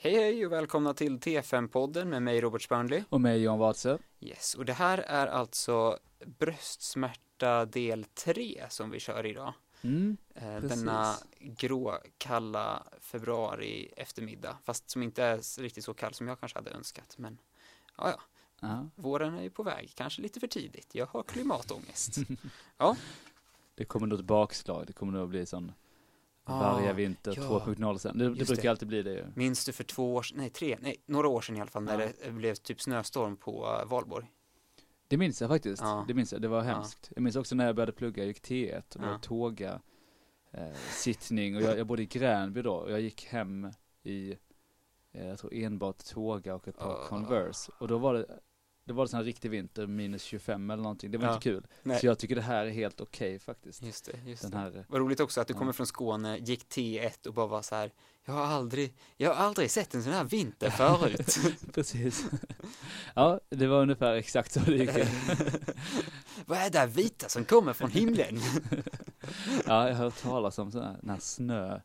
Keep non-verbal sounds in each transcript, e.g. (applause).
Hej hej och välkomna till T5-podden med mig Robert Spörnli. Och mig Johan Watzö. Yes, och det här är alltså bröstsmärta del 3 som vi kör idag. Mm, Eh, denna grå, kalla februari eftermiddag, fast som inte är riktigt så kall som jag kanske hade önskat. Men ja, ja, ja. våren är ju på väg, kanske lite för tidigt. Jag har klimatångest. (laughs) Det kommer nog ett bakslag, det kommer nog bli sån Ah, varje vinter ja. 2.0 sen. Det, det brukar det. alltid bli det ju. Minns du för två år nej tre, nej några år sedan i alla fall, när Ja. det blev typ snöstorm på eh, Valborg? Det minns jag faktiskt. Ja. Det minns jag, det var hemskt. Jag minns också när jag började plugga, jag gick T1 och det var tåga, eh, sittning och jag, jag bodde i Gränby då och jag gick hem i, eh, jag tror enbart tåga och ett par Ah. Converse. Och då var det, det var det sån här riktig vinter, minus 25 eller någonting. Det var Ja. inte kul. Nej. Så jag tycker det här är helt okej faktiskt. Just det, just Den det. här, Vad roligt också att du Ja. kommer från Skåne, gick T1 och bara var så här, jag har aldrig, jag har aldrig sett en sån här vinter förut. (laughs) precis. ja, det var ungefär exakt så det gick till. (laughs) Vad är det här vita som kommer från himlen? (laughs) Ja, jag har hört talas om sån här, den här snö.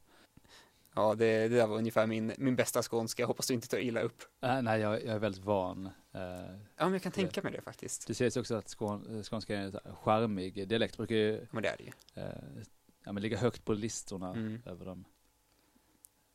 Ja, det, det där var ungefär min, min bästa skånska, jag hoppas du inte tar illa upp. Äh, nej, jag, jag är väldigt van. Eh, Ja, men jag kan tänka mig det faktiskt. det sägs också att skån, eh, skånska är en charmig dialekt, brukar ju Men det är det ju. eh, ja, men ligga högt på listorna Mm. över de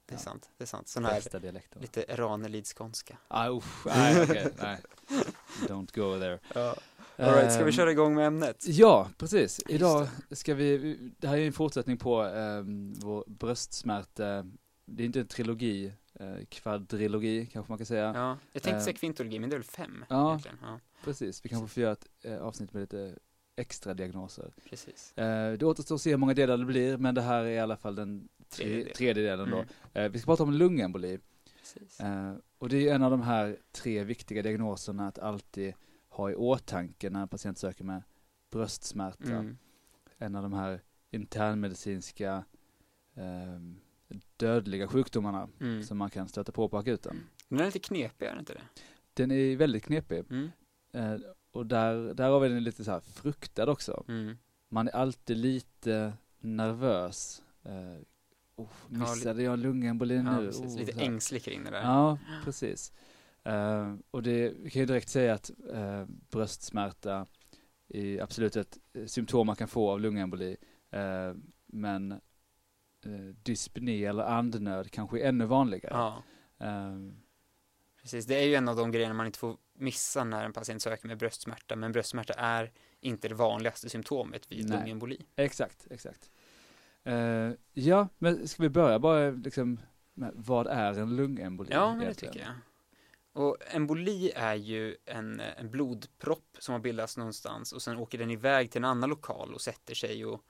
Det är Ja. sant, det är sant. Sån här bästa dialekterna. lite Ranelidskånska. Ah, usch, nej, okej, nej. (laughs) Don't go there. Ja. All right, ska vi Ehm, köra igång med ämnet? Ja, precis. Idag ska vi, det här är en fortsättning på um, vår bröstsmärta, det är inte en trilogi, uh, kvadrilogi kanske man kan säga. Ja, jag tänkte Ehm. säga kvintologi, men det är väl fem Ja. egentligen? Ja, Precis, vi kanske får göra ett eh, avsnitt med lite extra diagnoser. precis. Eh, det återstår att se hur många delar det blir, men det här är i alla fall den Tredje tre, delen. tredje delen då. Mm, Eh, vi ska prata om lungemboli. precis. Eh, och det är en av de här tre viktiga diagnoserna att alltid ha i åtanke när en patient söker med bröstsmärta. Mm. En av de här internmedicinska ehm, dödliga sjukdomarna Mm. som man kan stöta på på akuten. Den är lite knepig, är den inte det? Den är väldigt knepig. Mm. Eh, och där, där har vi den lite så här fruktad också. Mm. Man är alltid lite nervös. Eh, oh, missade jag lungemboli Ja, nu? precis. Oh, Lite ängslig kring det där. Ja, precis. Eh, och det, vi kan ju direkt säga att eh, bröstsmärta är absolut ett symptom man kan få av lungemboli. Eh, men dyspné eller andnöd kanske är ännu vanligare. Ja, Eh, precis. Det är ju en av de grejerna man inte får missa när en patient söker med bröstsmärta, men bröstsmärta är inte det vanligaste symptomet vid Nej. lungemboli. exakt, exakt. Ja, men ska vi börja bara liksom med vad är en lungemboli? Ja, men det tycker jag. Och emboli är ju en, en blodpropp som har bildats någonstans och sen åker den iväg till en annan lokal och sätter sig och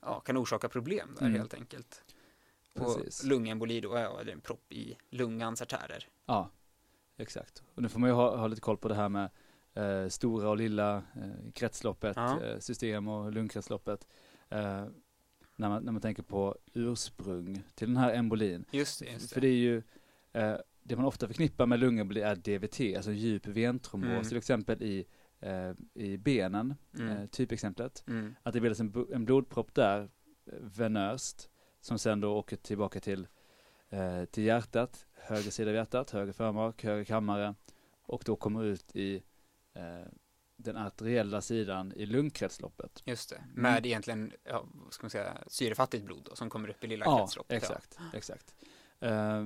ja, kan orsaka problem där Mm. helt enkelt. Och Precis. lungemboli då ja, är en propp i lungans artärer. Ja, exakt. Och nu får man ju ha, ha lite koll på det här med eh, stora och lilla eh, kretsloppet, Ja. eh, system och lungkretsloppet. Eh, när, man, när man tänker på ursprung till den här embolin. Just det, just det. För det är ju, eh, det man ofta förknippar med lungemboli är DVT, alltså djup ventrombos, Mm. till exempel i, eh, i benen, Mm. eh, typexemplet. Mm. Att det bildas en, en blodpropp där, eh, venöst, som sen då åker tillbaka till, eh, till hjärtat, höger sida av hjärtat, höger förmak, höger kammare och då kommer ut i eh, den arteriella sidan i lungkretsloppet. Just det, med egentligen, ja, vad ska man säga, syrefattigt blod då, som kommer upp i lilla Ja, kretsloppet. exakt, exakt. Eh,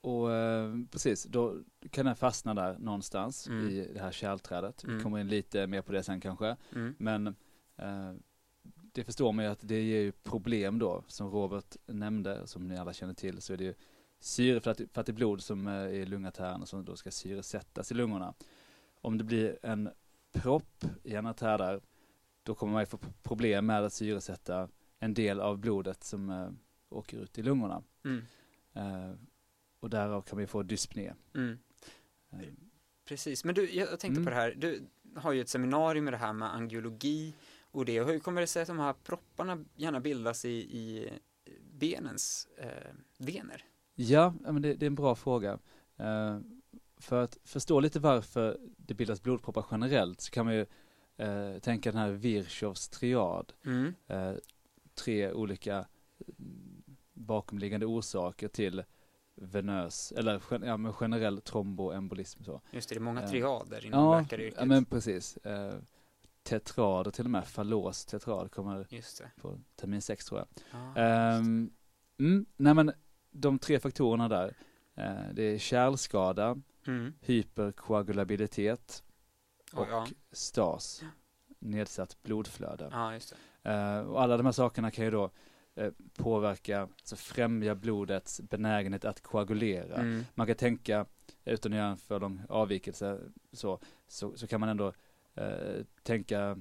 och eh, precis, då kan den fastna där någonstans Mm. i det här kärlträdet. Vi Mm. kommer in lite mer på det sen kanske. Mm. Men eh, det förstår man ju att det ger ju problem då, som Robert nämnde, som ni alla känner till, så är det ju syrefattigt blod som eh, är i lungartären och som då ska syresättas i lungorna. Om det blir en propp i en artär där, då kommer man ju få problem med att syresätta en del av blodet som eh, åker ut i lungorna. Mm. Eh, och därav kan vi få dyspné. Mm. Eh, Precis, men du, jag tänkte Mm. på det här, du har ju ett seminarium med det här med angiologi och det, hur kommer det sig att de här propparna gärna bildas i, i benens eh, vener? Ja, ja, men det, det är en bra fråga. Eh, för att förstå lite varför det bildas blodproppar generellt så kan man ju eh, tänka den här Virchows triad. Mm. Eh, tre olika mm, bakomliggande orsaker till venös, eller ja, men generell tromboembolism så. Just det, det är många Eh, triader inom Ja, läkaryrket. ja men precis. Eh, tetrader till och med, fallos tetrad kommer på termin 6 tror jag. Ja, Ehm, mm, nej men de tre faktorerna där, eh, det är kärlskada, mm. hyperkoagulabilitet Och, och ja. stas, nedsatt blodflöde. det. Eh, och alla de här sakerna kan ju då påverka, alltså främja blodets benägenhet att koagulera. Mm. Man kan tänka, utan att göra en för lång avvikelse, så, så, så kan man ändå eh, tänka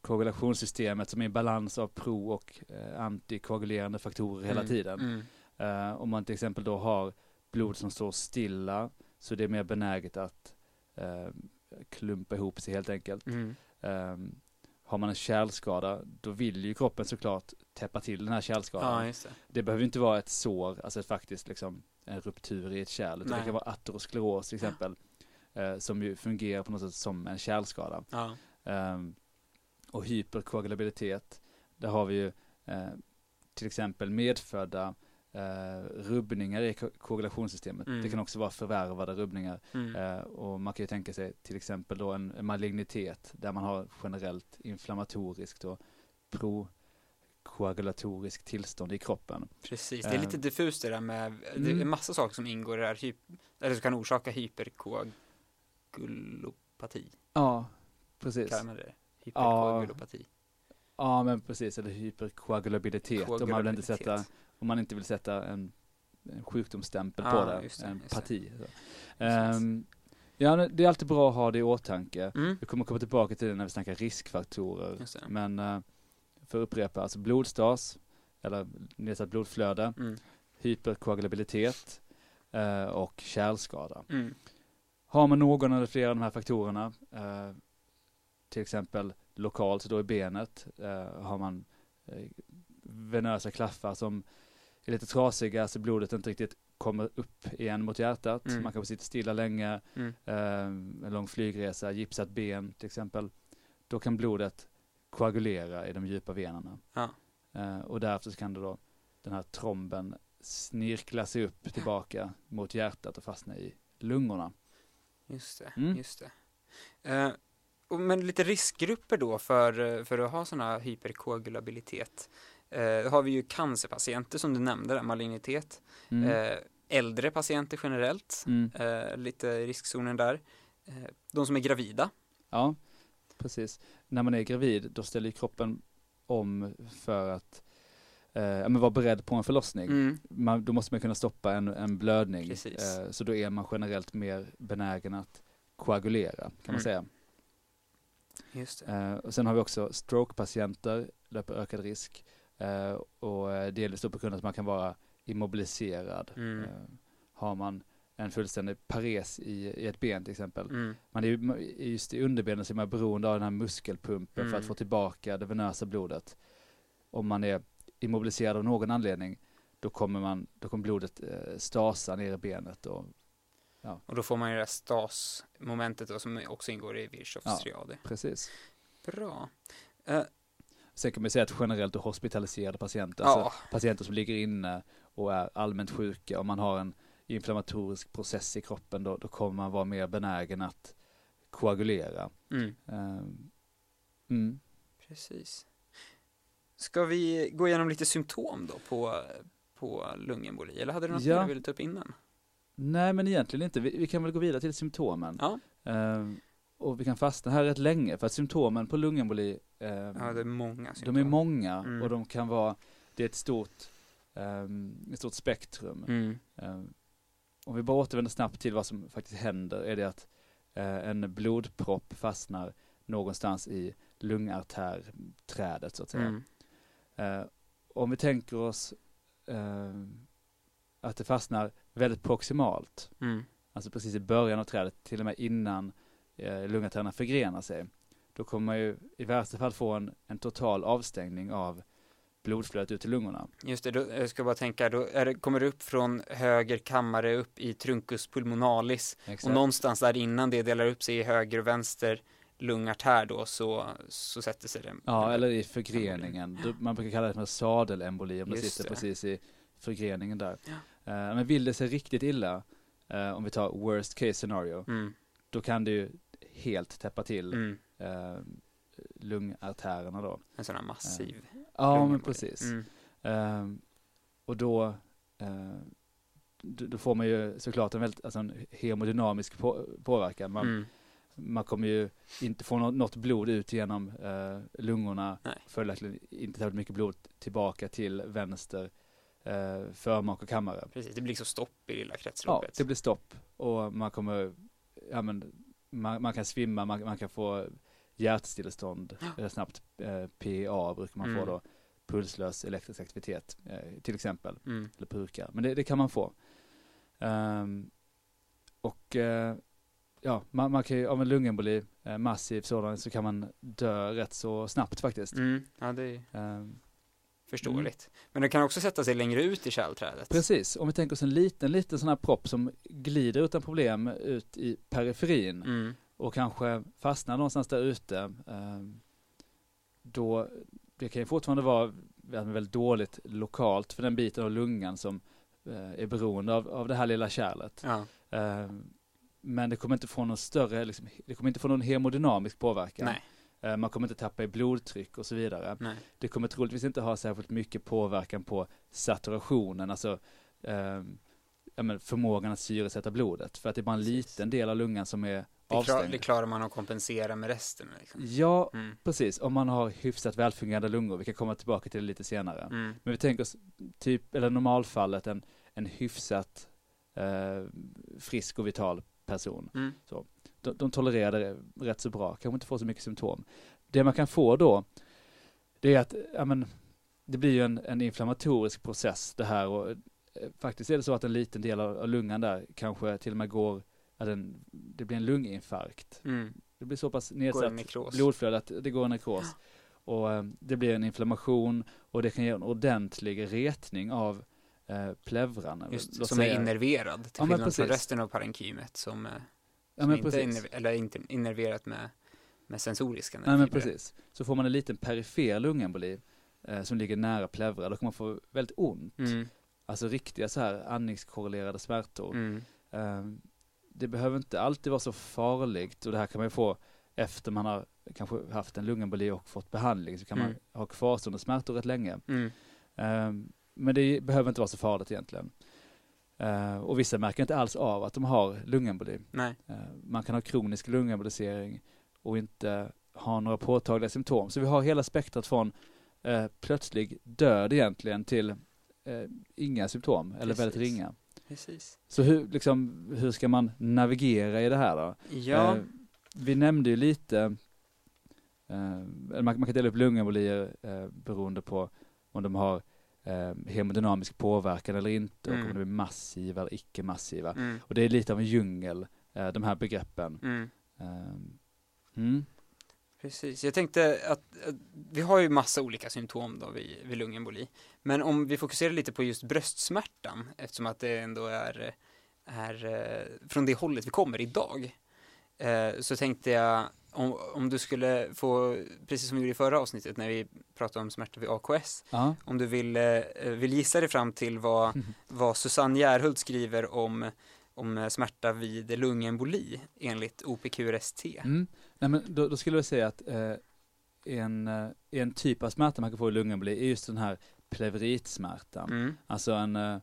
koagulationssystemet som är en balans av pro och eh, antikoagulerande faktorer hela Mm. tiden. Mm. Eh, om man till exempel då har blod som står stilla så det är mer benäget att eh, klumpa ihop sig helt enkelt. Um, har man en kärlskada, då vill ju kroppen såklart täppa till den här kärlskadan. Ja, det. Det behöver inte vara ett sår, alltså ett faktiskt liksom en ruptur i ett kärl, utan Nej. det kan vara ateroskleros till exempel, eh, som ju fungerar på något sätt som en kärlskada. Ja. Ehm, och hyperkoagulabilitet, där har vi ju eh, till exempel medfödda eh, rubbningar i ko- koagulationssystemet. Mm. Det kan också vara förvärvade rubbningar. Mm. Eh, och man kan ju tänka sig till exempel då en, en malignitet där man har generellt inflammatoriskt och prokoagulatorisk tillstånd i kroppen. Precis, det är lite Eh, diffust det där med, det är mm. massa saker som ingår i det här, eller som kan orsaka hyperkoagulopati, Ja, precis. kallar man det? Hyperkoagulopati. Ja, men precis. Eller hyperkoagulabilitet. Om man, vill inte sätta. Om man inte vill sätta en, en sjukdomsstämpel Ja, på det. det, en det. parti. Så. Precis. Ehm, ja, det är alltid bra att ha det i åtanke. Mm. Vi kommer komma tillbaka till det när vi snackar riskfaktorer. Det. Men eh, för att upprepa, alltså blodstas, eller nedsatt blodflöde, Mm. hyperkoagulabilitet eh, och kärlskada. Mm. Har man någon eller flera av de här faktorerna, eh, till exempel lokalt då i benet, har man venösa klaffar som är lite trasiga så blodet inte riktigt kommer upp igen mot hjärtat. Mm. Man kanske sitter stilla länge, Mm. eh, en lång flygresa, gipsat ben till exempel. Då kan blodet koagulera i de djupa venerna. Ja. Eh, och därför så kan det då den här tromben snirkla sig upp tillbaka mot hjärtat och fastna i lungorna. Just det, Mm. just det. Eh, men lite riskgrupper då för, eh, för att ha här hyperkoagulabilitet. Eh, har vi ju cancerpatienter som du nämnde, där, malignitet. Mm. Eh, äldre patienter generellt, Mm. eh, lite riskzonen där. Eh, de som är gravida. Ja, precis. När man är gravid, då ställer kroppen om för att eh, men vara beredd på en förlossning. Mm. Man, då måste man kunna stoppa en, en blödning. Eh, så då är man generellt mer benägen att koagulera, kan man Mm. säga. Just det. Eh, och sen har vi också strokepatienter, löper ökad risk. Eh, och eh, delvis då på grund av att man kan vara immobiliserad. Mm. Eh, har man en fullständig pares i, i ett ben till exempel. Mm. Man är ju, just i underbenen så är man beroende av den här muskelpumpen för att Mm. få tillbaka det venösa blodet. Om man är immobiliserad av någon anledning, då kommer, man, då kommer blodet eh, stasa ner i benet. Och, Och då får man ju det här stas-momentet då, som också ingår i Virchows Ja. triader. precis. Bra. Eh, Sen kan man säga att generellt hospitaliserade patienter, ja, alltså patienter som ligger inne och är allmänt sjuka, om man har en inflammatorisk process i kroppen, då, då kommer man vara mer benägen att koagulera. mm, Ehm, mm. precis. Ska vi gå igenom lite symptom då på, på lungemboli? Eller hade du något Ja. du ville ta upp innan? Nej, men egentligen inte. Vi, vi kan väl gå vidare till symptomen. Ja, Ehm, och vi kan fastna här rätt länge, för att symptomen på lungemboli, ehm, ja det är många symptom. de är många Mm. och de kan vara, det är ett stort, ehm, ett stort spektrum. Mm. Ehm, om vi bara återvänder snabbt till vad som faktiskt händer, är det att eh, en blodpropp fastnar någonstans i lungartärträdet så att säga. Mm. Eh, om vi tänker oss eh, att det fastnar väldigt proximalt, Mm. alltså precis i början av trädet, till och med innan eh, lungartärerna förgrenar sig, då kommer man ju i värsta fall få en, en total avstängning av blodflödet ut till lungorna. Just det, då, jag ska bara tänka, då det, kommer det upp från höger kammare upp i truncus pulmonalis och någonstans där innan det delar upp sig i höger och vänster lungartär då så, så sätter sig det. Ja, eller i förgreningen. Man brukar kalla det för sadelemboli om det sitter precis i förgreningen där. Ja. men vill det sig riktigt illa, eh, om vi tar worst case scenario, Mm. då kan det ju helt täppa till Mm. eh, lungartärerna då. En sån här massiv. Ja, men precis. Mm. Ehm, och då, eh, då, får man ju såklart en väldigt, alltså en hemodynamisk på, påverkan. Man, Mm. man kommer ju inte få något, något blod ut genom eh, lungorna, följaktligen inte särskilt mycket blod tillbaka till vänster eh, förmak och kammare. Precis, det blir liksom stopp i lilla Ja, kretsloppet. det blir stopp och man kommer, ja men, man, man kan svimma, man, man kan få hjärtstillestånd snabbt, eh, PA brukar man få Mm. då, pulslös elektrisk aktivitet eh, till exempel, Mm. eller purka, men det, det kan man få. Ehm, och eh, ja, man, man kan ju, av en lungemboli, massiv sådan, så kan man dö rätt så snabbt faktiskt. Mm. Ja, det är Ehm, förståeligt. Men det kan också sätta sig längre ut i kärlträdet. precis, om vi tänker oss en liten, liten sån här propp som glider utan problem ut i periferin, Mm. och kanske fastnar någonstans där ute, eh, då, det kan ju fortfarande vara väldigt dåligt lokalt för den biten av lungan som eh, är beroende av, av det här lilla kärlet. Ja. Eh, men det kommer inte få någon större, liksom, det kommer inte få någon hemodynamisk påverkan. Nej. Eh, man kommer inte tappa i blodtryck och så vidare. Nej. Det kommer troligtvis inte ha särskilt mycket påverkan på saturationen, alltså eh, förmågan att syresätta blodet. För att det är bara en liten del av lungan som är Det, klar, avstängd. det klarar man att kompensera med resten. Liksom. Ja, Mm. precis. Om man har hyfsat välfungerande lungor. Vi kan komma tillbaka till det lite senare. Mm. Men vi tänker oss typ, eller normalfallet, en, en hyfsat eh, frisk och vital person. Mm. De, de tolererar det rätt så bra, kanske inte får så mycket symptom. Det man kan få då, det är att, ja men, det blir ju en, en inflammatorisk process det här och eh, faktiskt är det så att en liten del av, av lungan där kanske till och med går, att den, det blir en lunginfarkt. Mm. Det blir så pass en nedsatt blodflöde att det går en nekros. Och eh, det blir en inflammation och det kan ge en ordentlig retning av eh, plevran. Just, som säga- är innerverad till Ja, men skillnad från resten av parenkymet som, eh, Ja som men inte är precis. inner, eller inte innerverat med, med sensoriska Nej men nervfibrer. precis. Så får man en liten perifer lungemboli eh, som ligger nära plevra, då kan man få väldigt ont. Mm. Alltså riktiga så här andningskorrelerade smärtor. Mm. Eh, det behöver inte alltid vara så farligt och det här kan man ju få efter man har kanske haft en lungemboli och fått behandling så kan Mm. man ha kvarstående smärtor rätt länge. Mm. Men det behöver inte vara så farligt egentligen. Eh, och vissa märker inte alls av att de har lungemboli. Nej. Eh, Man kan ha kronisk lungembolisering och inte ha några påtagliga symptom. Så vi har hela spektrat från eh, plötslig död egentligen till inga symptom eller väldigt ringa. Precis. Så hur, liksom, hur ska man navigera i det här då? Ja. Vi nämnde ju lite, man, man kan dela upp lungembolier beroende på om de har eh, hemodynamisk påverkan eller inte och Mm. om de är massiva eller icke-massiva. Mm. Och det är lite av en djungel, eh, de här begreppen. Mm. Ehm, mm. Precis, jag tänkte att, att vi har ju massa olika symptom då vid, vid lungemboli. Men om vi fokuserar lite på just bröstsmärtan, eftersom att det ändå är, är eh, från det hållet vi kommer idag. Eh, så tänkte jag, om, om du skulle få, precis som vi gjorde i förra avsnittet när vi pratade om smärta vid AKS, Ja. om du vill, eh, vill gissa dig fram till vad, (laughs) vad Susanne Järhult skriver om, om smärta vid lungemboli enligt OPQRST. Mm. Nej, men då, då skulle jag säga att eh, en, eh, en typ av smärta man kan få i lungemboli är just den här pleuritsmärtan. Mm. Alltså en, eh,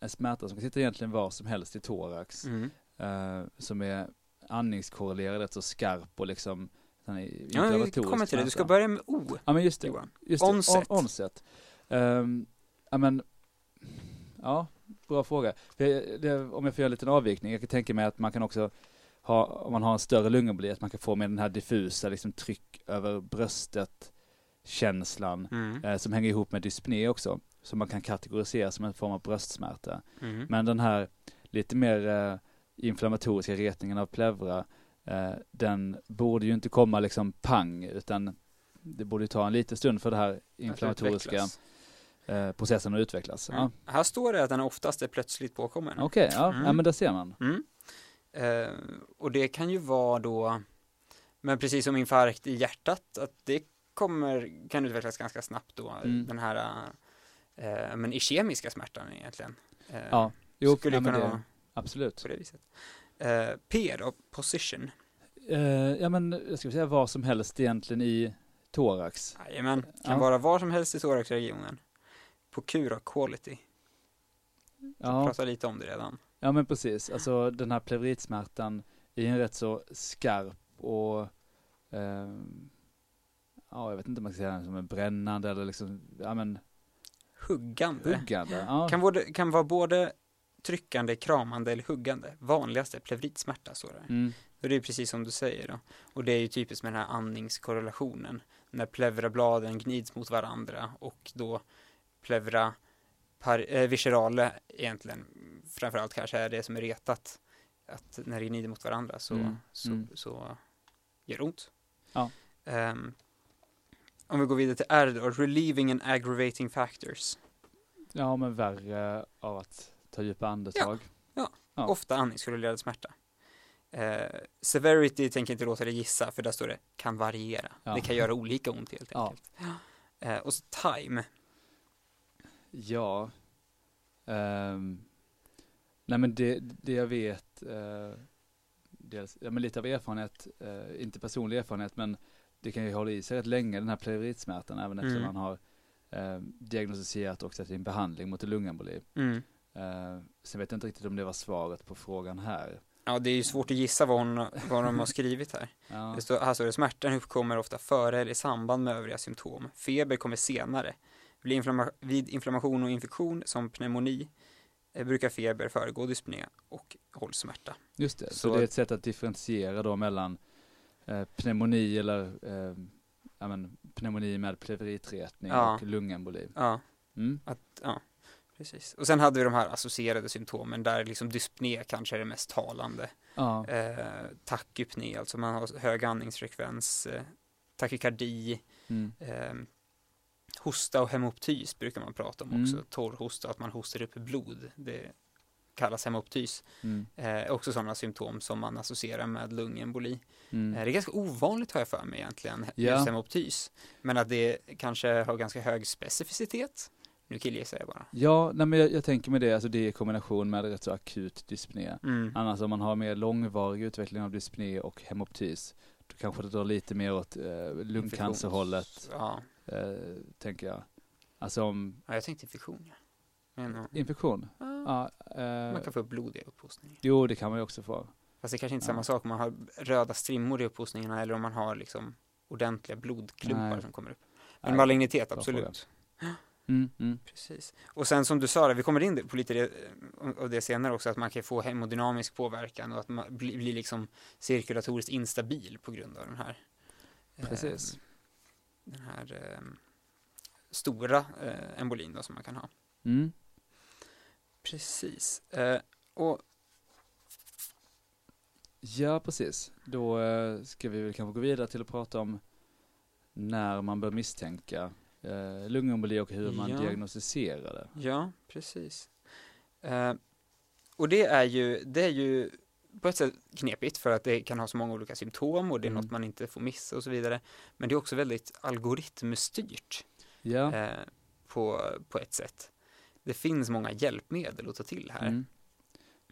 en smärta som kan sitta egentligen var som helst i thorax. Mm. eh, som är andningskorrelerad, rätt så skarp och liksom den är Ja, vi kommer till det. Du ska börja med O, Ja men just det. Johan. Just det. Onset. On, onset. Ehm, ja men, ja, bra fråga. Jag- det, om jag får göra en liten avvikning, jag kan tänka mig att man kan också ha, om man har en större lungemboli, att man kan få med den här diffusa liksom tryck över bröstet känslan Mm. eh, som hänger ihop med dyspné också, som man kan kategorisera som en form av bröstsmärta. Mm. Men den här lite mer eh, inflammatoriska retningen av pleura, eh, den borde ju inte komma liksom pang, utan det borde ju ta en liten stund för det här inflammatoriska eh, processen att utvecklas. Mm. Här står det att den oftast är plötsligt påkommen. Ja. Okej, ja, Mm. ja men där ser man. Mm. Eh, och det kan ju vara då, men precis som infarkt i hjärtat, att det kommer, kan utvecklas ganska snabbt då, Mm. den här eh, men ischemiska smärtan egentligen. Eh, Ja, jo, skulle nej, kunna det, vara absolut. på det viset. Eh, P då, position. Eh, ja men, jag skulle säga vad som helst egentligen i thorax. Jajamän, kan Ja. vara var som helst i thoraxregionen. På Q då, quality. Ja, Pratade lite om det redan. ja men precis. Alltså den här pleuritsmärtan är en rätt så skarp och ehm, ja, jag vet inte om man ska säga den som en brännande eller liksom, ja men Huggande. huggande. Ja, Kan, både, kan vara både tryckande, kramande eller huggande. Vanligaste pleuritsmärta står det. mm, Och det är precis som du säger då. Och det är ju typiskt med den här andningskorrelationen. När pleurabladen gnids mot varandra och då pleura par, eh, viscerale egentligen framförallt kanske är det som är retat. Att när det gnider mot varandra så, Mm, så, mm. så gör det ont. Ja. Ehm, om vi går vidare till R då, relieving and aggravating factors. ja men värre av att ta djupa andetag. Ja. Ofta andningskorrelerad smärta. Eh, severity tänker inte låta dig gissa, för där står det kan variera. Ja. Det kan göra olika ont helt Ja. enkelt. Eh, och så time. Ja. Ehm, nej men det, det jag vet, eh, dels, ja men lite av erfarenhet, eh, inte personlig erfarenhet men det kan ju hålla i sig rätt länge den här pleuritsmärtan även efter Mm. man har eh, diagnostiserat och satt in behandling mot en lungemboli. Mm. Eh, sen vet jag inte riktigt om det var svaret på frågan här. Ja, det är ju svårt att gissa vad, hon, vad de har skrivit här. (laughs) Ja, Det står, här står det, smärtan uppkommer ofta före eller i samband med övriga symptom. Feber kommer senare. Vid, inflamma- vid inflammation och infektion som pneumoni eh, brukar feber föregå dyspné och hållsmärta. just det. Så, så- det är ett sätt att differentiera då mellan eh, pneumoni eller eh, ja, men, pneumoni med pleuritretning Ja. och lungemboli. Ja, Mm. att, ja, precis. Och sen hade vi de här associerade symptomen där liksom dyspné kanske är det mest talande. Ja. Eh, takypné, alltså man har hög andningsfrekvens, eh, takykardi, Mm. eh, hosta och hemoptys brukar man prata om Mm. också. Torr hosta, att man hostar upp blod. Det kallas hemoptys. Mm. Eh, också sådana symptom som man associerar med lungemboli. Mm. Eh, det är ganska ovanligt har jag för mig egentligen, Ja. just hemoptys. Men att det kanske har ganska hög specificitet. Nu killgissar jag bara. Ja, nej men jag, jag tänker med det, alltså det i kombination med rätt så akut dyspné. Mm. Annars om man har mer långvarig utveckling av dyspné och hemoptys, då kanske det drar lite mer åt eh, lungcancerhållet, Ja. eh, tänker jag. Alltså om ja, jag tänkte infektion. Ja. Men, infektion, Ja, eh, man kan få blod i upphostningen. jo det kan man ju också få. Fast det är kanske inte är samma sak om man har röda strimmor i upphostningarna eller om man har liksom ordentliga blodklumpar Nej. som kommer upp. Men malignitet, absolut. Mm, mm. Precis. Och sen som du sa, vi kommer in på lite det, av det senare också, att man kan få hemodynamisk påverkan och att man blir, blir liksom cirkulatoriskt instabil på grund av den här Precis. eh, den här eh, stora eh, embolin då, som man kan ha. Mm. Precis. Eh, och Ja, precis. Då eh, ska vi väl kanske gå vidare till att prata om när man bör misstänka eh, lungemboli och hur man Ja. diagnostiserar det. Ja, precis. Eh, och det är ju, det är ju på ett sätt knepigt för att det kan ha så många olika symptom och det är Mm. något man inte får missa och så vidare. Men det är också väldigt algoritmstyrt Ja. eh, på, på ett sätt. Det finns många hjälpmedel att ta till här Mm.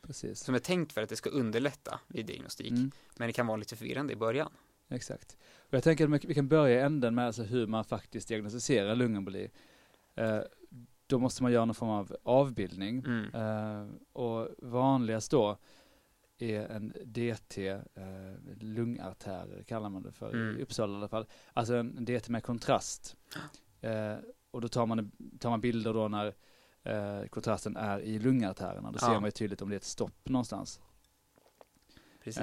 Precis. som är tänkt för att det ska underlätta vid diagnostik. Mm. Men det kan vara lite förvirrande i början. Exakt. Och jag tänker att vi kan börja i änden med alltså hur man faktiskt diagnostiserar lungemboli. Eh, då måste man göra någon form av avbildning. Mm. Eh, och vanligast då är en DT, eh, lungartärer kallar man det för Mm. i Uppsala i alla fall. Alltså en DT med kontrast. Eh, och då tar man, tar man bilder då när eh, kontrasten är i lungartärerna. Då Ja. ser man ju tydligt om det är ett stopp någonstans. Precis.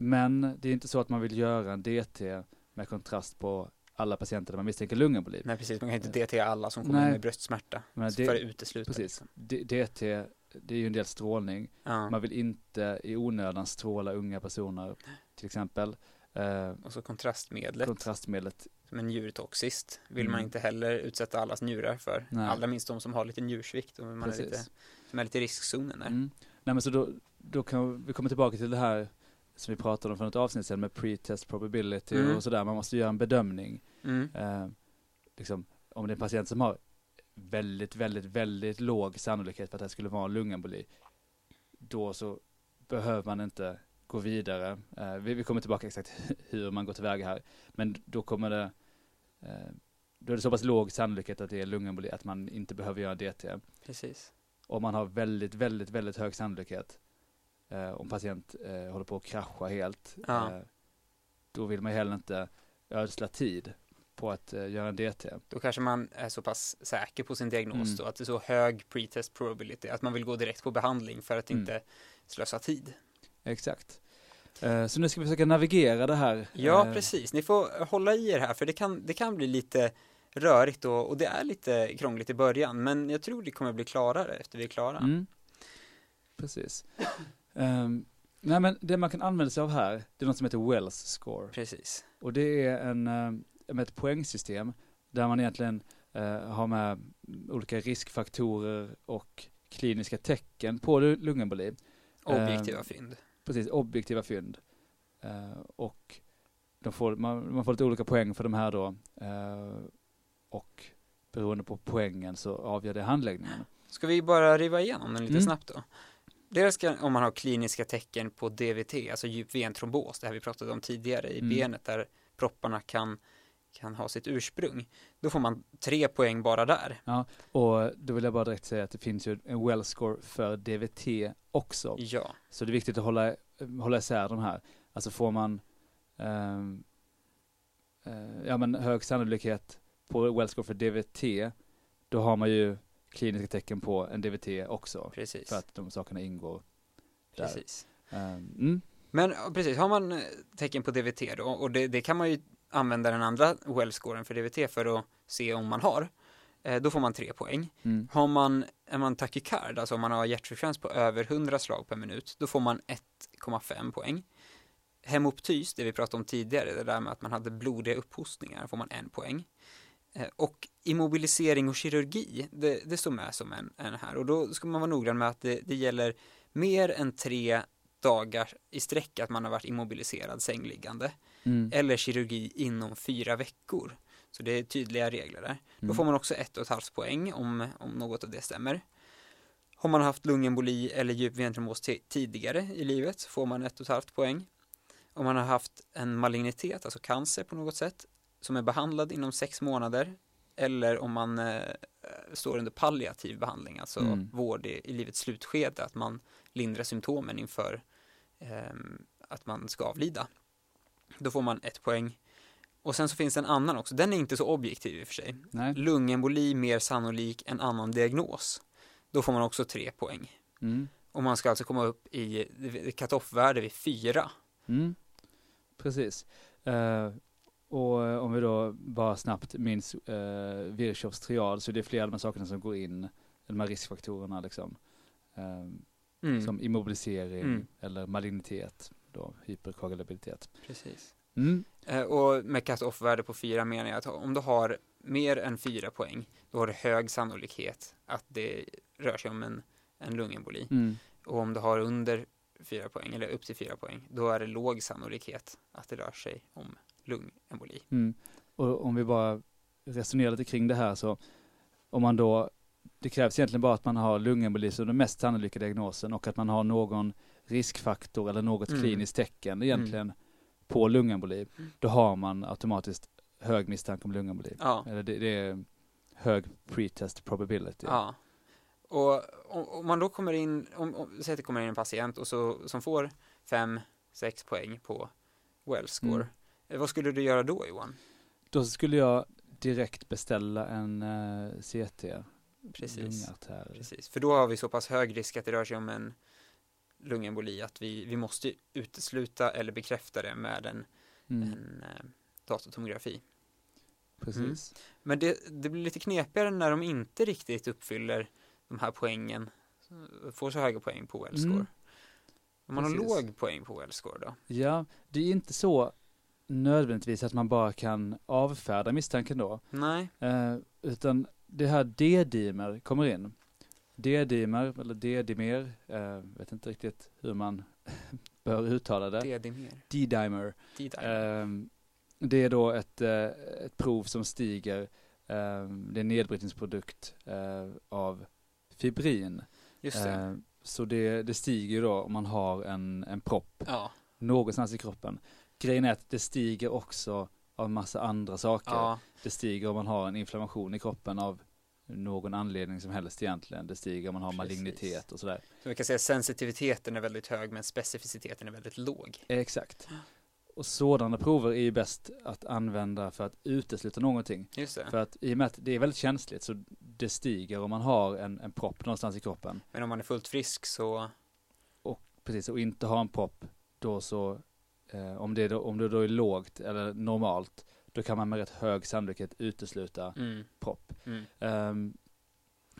Eh, men det är inte så att man vill göra en DT med kontrast på alla patienter där man misstänker lungemboli. Nej, precis. Man kan inte DT alla som kommer Nej. med bröstsmärta. Men för det, att utesluta. precis. Liksom. DT, det är ju en del strålning. Ja. Man vill inte i onödan stråla unga personer, till exempel. Eh, Och så kontrastmedlet. kontrastmedlet, som är njurtoxiskt vill Mm. man inte heller utsätta allas njurar för. Nej. Allra minst de som har lite njursvikt och man är precis. lite, som är lite i riskzonen där. Mm. Nej men så då, då kan vi komma tillbaka till det här som vi pratade om för ett avsnitt sedan med pre-test probability Mm. och sådär. Man måste göra en bedömning. Mm. Eh, liksom, om det är en patient som har väldigt, väldigt, väldigt låg sannolikhet för att det skulle vara en lungemboli, då så behöver man inte gå vidare. Eh, vi, vi, kommer tillbaka exakt (laughs) hur man går tillväga här, men då kommer det eh, då är det så pass låg sannolikhet att det är lungemboli att man inte behöver göra DT. Precis. Och man har väldigt, väldigt, väldigt hög sannolikhet eh, om patient eh, håller på att krascha helt. Ja. Eh, då vill man heller inte ödsla tid på att uh, göra en DT. Då kanske man är så pass säker på sin diagnos mm. då, att det är så hög pretest probability att man vill gå direkt på behandling för att mm. inte slösa tid. Exakt. Uh, så nu ska vi försöka navigera det här. Ja, uh, precis. Ni får hålla i er här, för det kan, det kan bli lite rörigt och, och det är lite krångligt i början, men jag tror det kommer bli klarare efter vi är klara. Mm. Precis. Um, nej, men det man kan använda sig av här, det är något som heter Wells score. Precis. Och det är en med ett poängsystem där man egentligen eh, har med olika riskfaktorer och kliniska tecken på lungemboli. Objektiva eh, fynd. Precis, objektiva fynd. Eh, och de får, man, man, får lite olika poäng för de här då. Eh, och beroende på poängen så avgör det handläggningen. Ska vi bara riva igenom den lite mm. snabbt då? Dels ska, om man har kliniska tecken på DVT, alltså djup ventrombos, det här vi pratade om tidigare i mm. benet där propparna kan kan ha sitt ursprung. Då får man tre poäng bara där. Ja, och då vill jag bara direkt säga att det finns ju en well score för DVT också. Ja. Så det är viktigt att hålla, hålla isär de här. Alltså får man um, uh, ja, men hög sannolikhet på well score för DVT, då har man ju kliniska tecken på en DVT också. Precis. För att de sakerna ingår där. Precis. Um, mm. Men precis, har man eh, tecken på DVT då, och det, det kan man ju använda den andra well-scoren för DVT för att se om man har, eh, då får man tre poäng. Mm. Har man, är man tachykard, alltså om man har hjärtfrekvens på över 100 slag per minut, då får man 1,5 poäng. Hemoptys, det vi pratade om tidigare, det där med att man hade blodiga upphostningar, får man en poäng. Eh, och immobilisering och kirurgi, det, det står med som en, en, här. Och då ska man vara noggrann med att det, det gäller mer än tre dagar i sträck att man har varit immobiliserad sängliggande mm. eller kirurgi inom fyra veckor. Så det är tydliga regler där. Mm. Då får man också ett och ett halvt poäng om, om något av det stämmer. Har man haft lungemboli eller djup ventrombos tidigare i livet får man ett och ett halvt poäng. Om man har haft en malignitet, alltså cancer på något sätt, som är behandlad inom sex månader eller om man eh, står under palliativ behandling, alltså mm. vård i, i livets slutskede, att man lindrar symptomen inför eh, att man ska avlida. Då får man ett poäng. Och sen så finns det en annan också, den är inte så objektiv i och för sig. Nej. Lungemboli mer sannolik än annan diagnos. Då får man också tre poäng. Mm. Och man ska alltså komma upp i cut-off-värde vid fyra. Mm. Precis. Uh, och om vi då bara snabbt minns uh, Virchows triad så är det flera av de här sakerna som går in, de här riskfaktorerna liksom. Uh, mm. Som immobilisering mm. eller malignitet då hyperkoagulabilitet. Precis. Mm. Eh, och med cut-off-värde på fyra menar jag att om du har mer än fyra poäng, då har du hög sannolikhet att det rör sig om en, en lungemboli. Mm. Och om du har under fyra poäng, eller upp till fyra poäng, då är det låg sannolikhet att det rör sig om lungemboli. Mm. Och om vi bara resonerar lite kring det här så, om man då, det krävs egentligen bara att man har lungemboli som den mest sannolika diagnosen och att man har någon riskfaktor eller något mm. kliniskt tecken egentligen mm. på lungemboli, mm. då har man automatiskt hög misstanke om lungemboli. Ja. Eller det, det är hög pretest probability. Ja. Och om, man då kommer in, om, om säg att det kommer in en patient och så, som får fem, sex poäng på well score, mm. Eh, vad skulle du göra då Johan? Då skulle jag direkt beställa en uh, eh, CT. Precis. Precis, för då har vi så pass hög risk att det rör sig om en lungemboli att vi, vi måste utesluta eller bekräfta det med en, mm. en eh, datortomografi. Precis. Mm. Men det, det blir lite knepigare när de inte riktigt uppfyller de här poängen, får så höga poäng på well-score. Mm. Om man Precis. har låg poäng på well-score då? Ja, det är inte så nödvändigtvis att man bara kan avfärda misstanken då. Nej. Eh, utan det här D-dimer kommer in. D-dimer, eller D-dimer, eh, vet inte riktigt hur man (laughs) bör uttala det. D-dimer. D-dimer. Eh, det är då ett, eh, ett prov som stiger det är en nedbrytningsprodukt av fibrin. Just det. Så det, det stiger då om man har en, en propp ja. någonstans i kroppen. Grejen är att det stiger också av massa andra saker. Ja. Det stiger om man har en inflammation i kroppen av någon anledning som helst egentligen. Det stiger om man har Precis. malignitet och sådär. Så vi kan säga att sensitiviteten är väldigt hög men specificiteten är väldigt låg. Exakt. Och sådana prover är ju bäst att använda för att utesluta någonting. Just det. För att i och med att det är väldigt känsligt så det stiger om man har en, en propp någonstans i kroppen. Men om man är fullt frisk så? Och precis, och inte har en propp då så eh, om, det då, om det då är lågt eller normalt då kan man med rätt hög sannolikhet utesluta mm. propp. Mm. Um,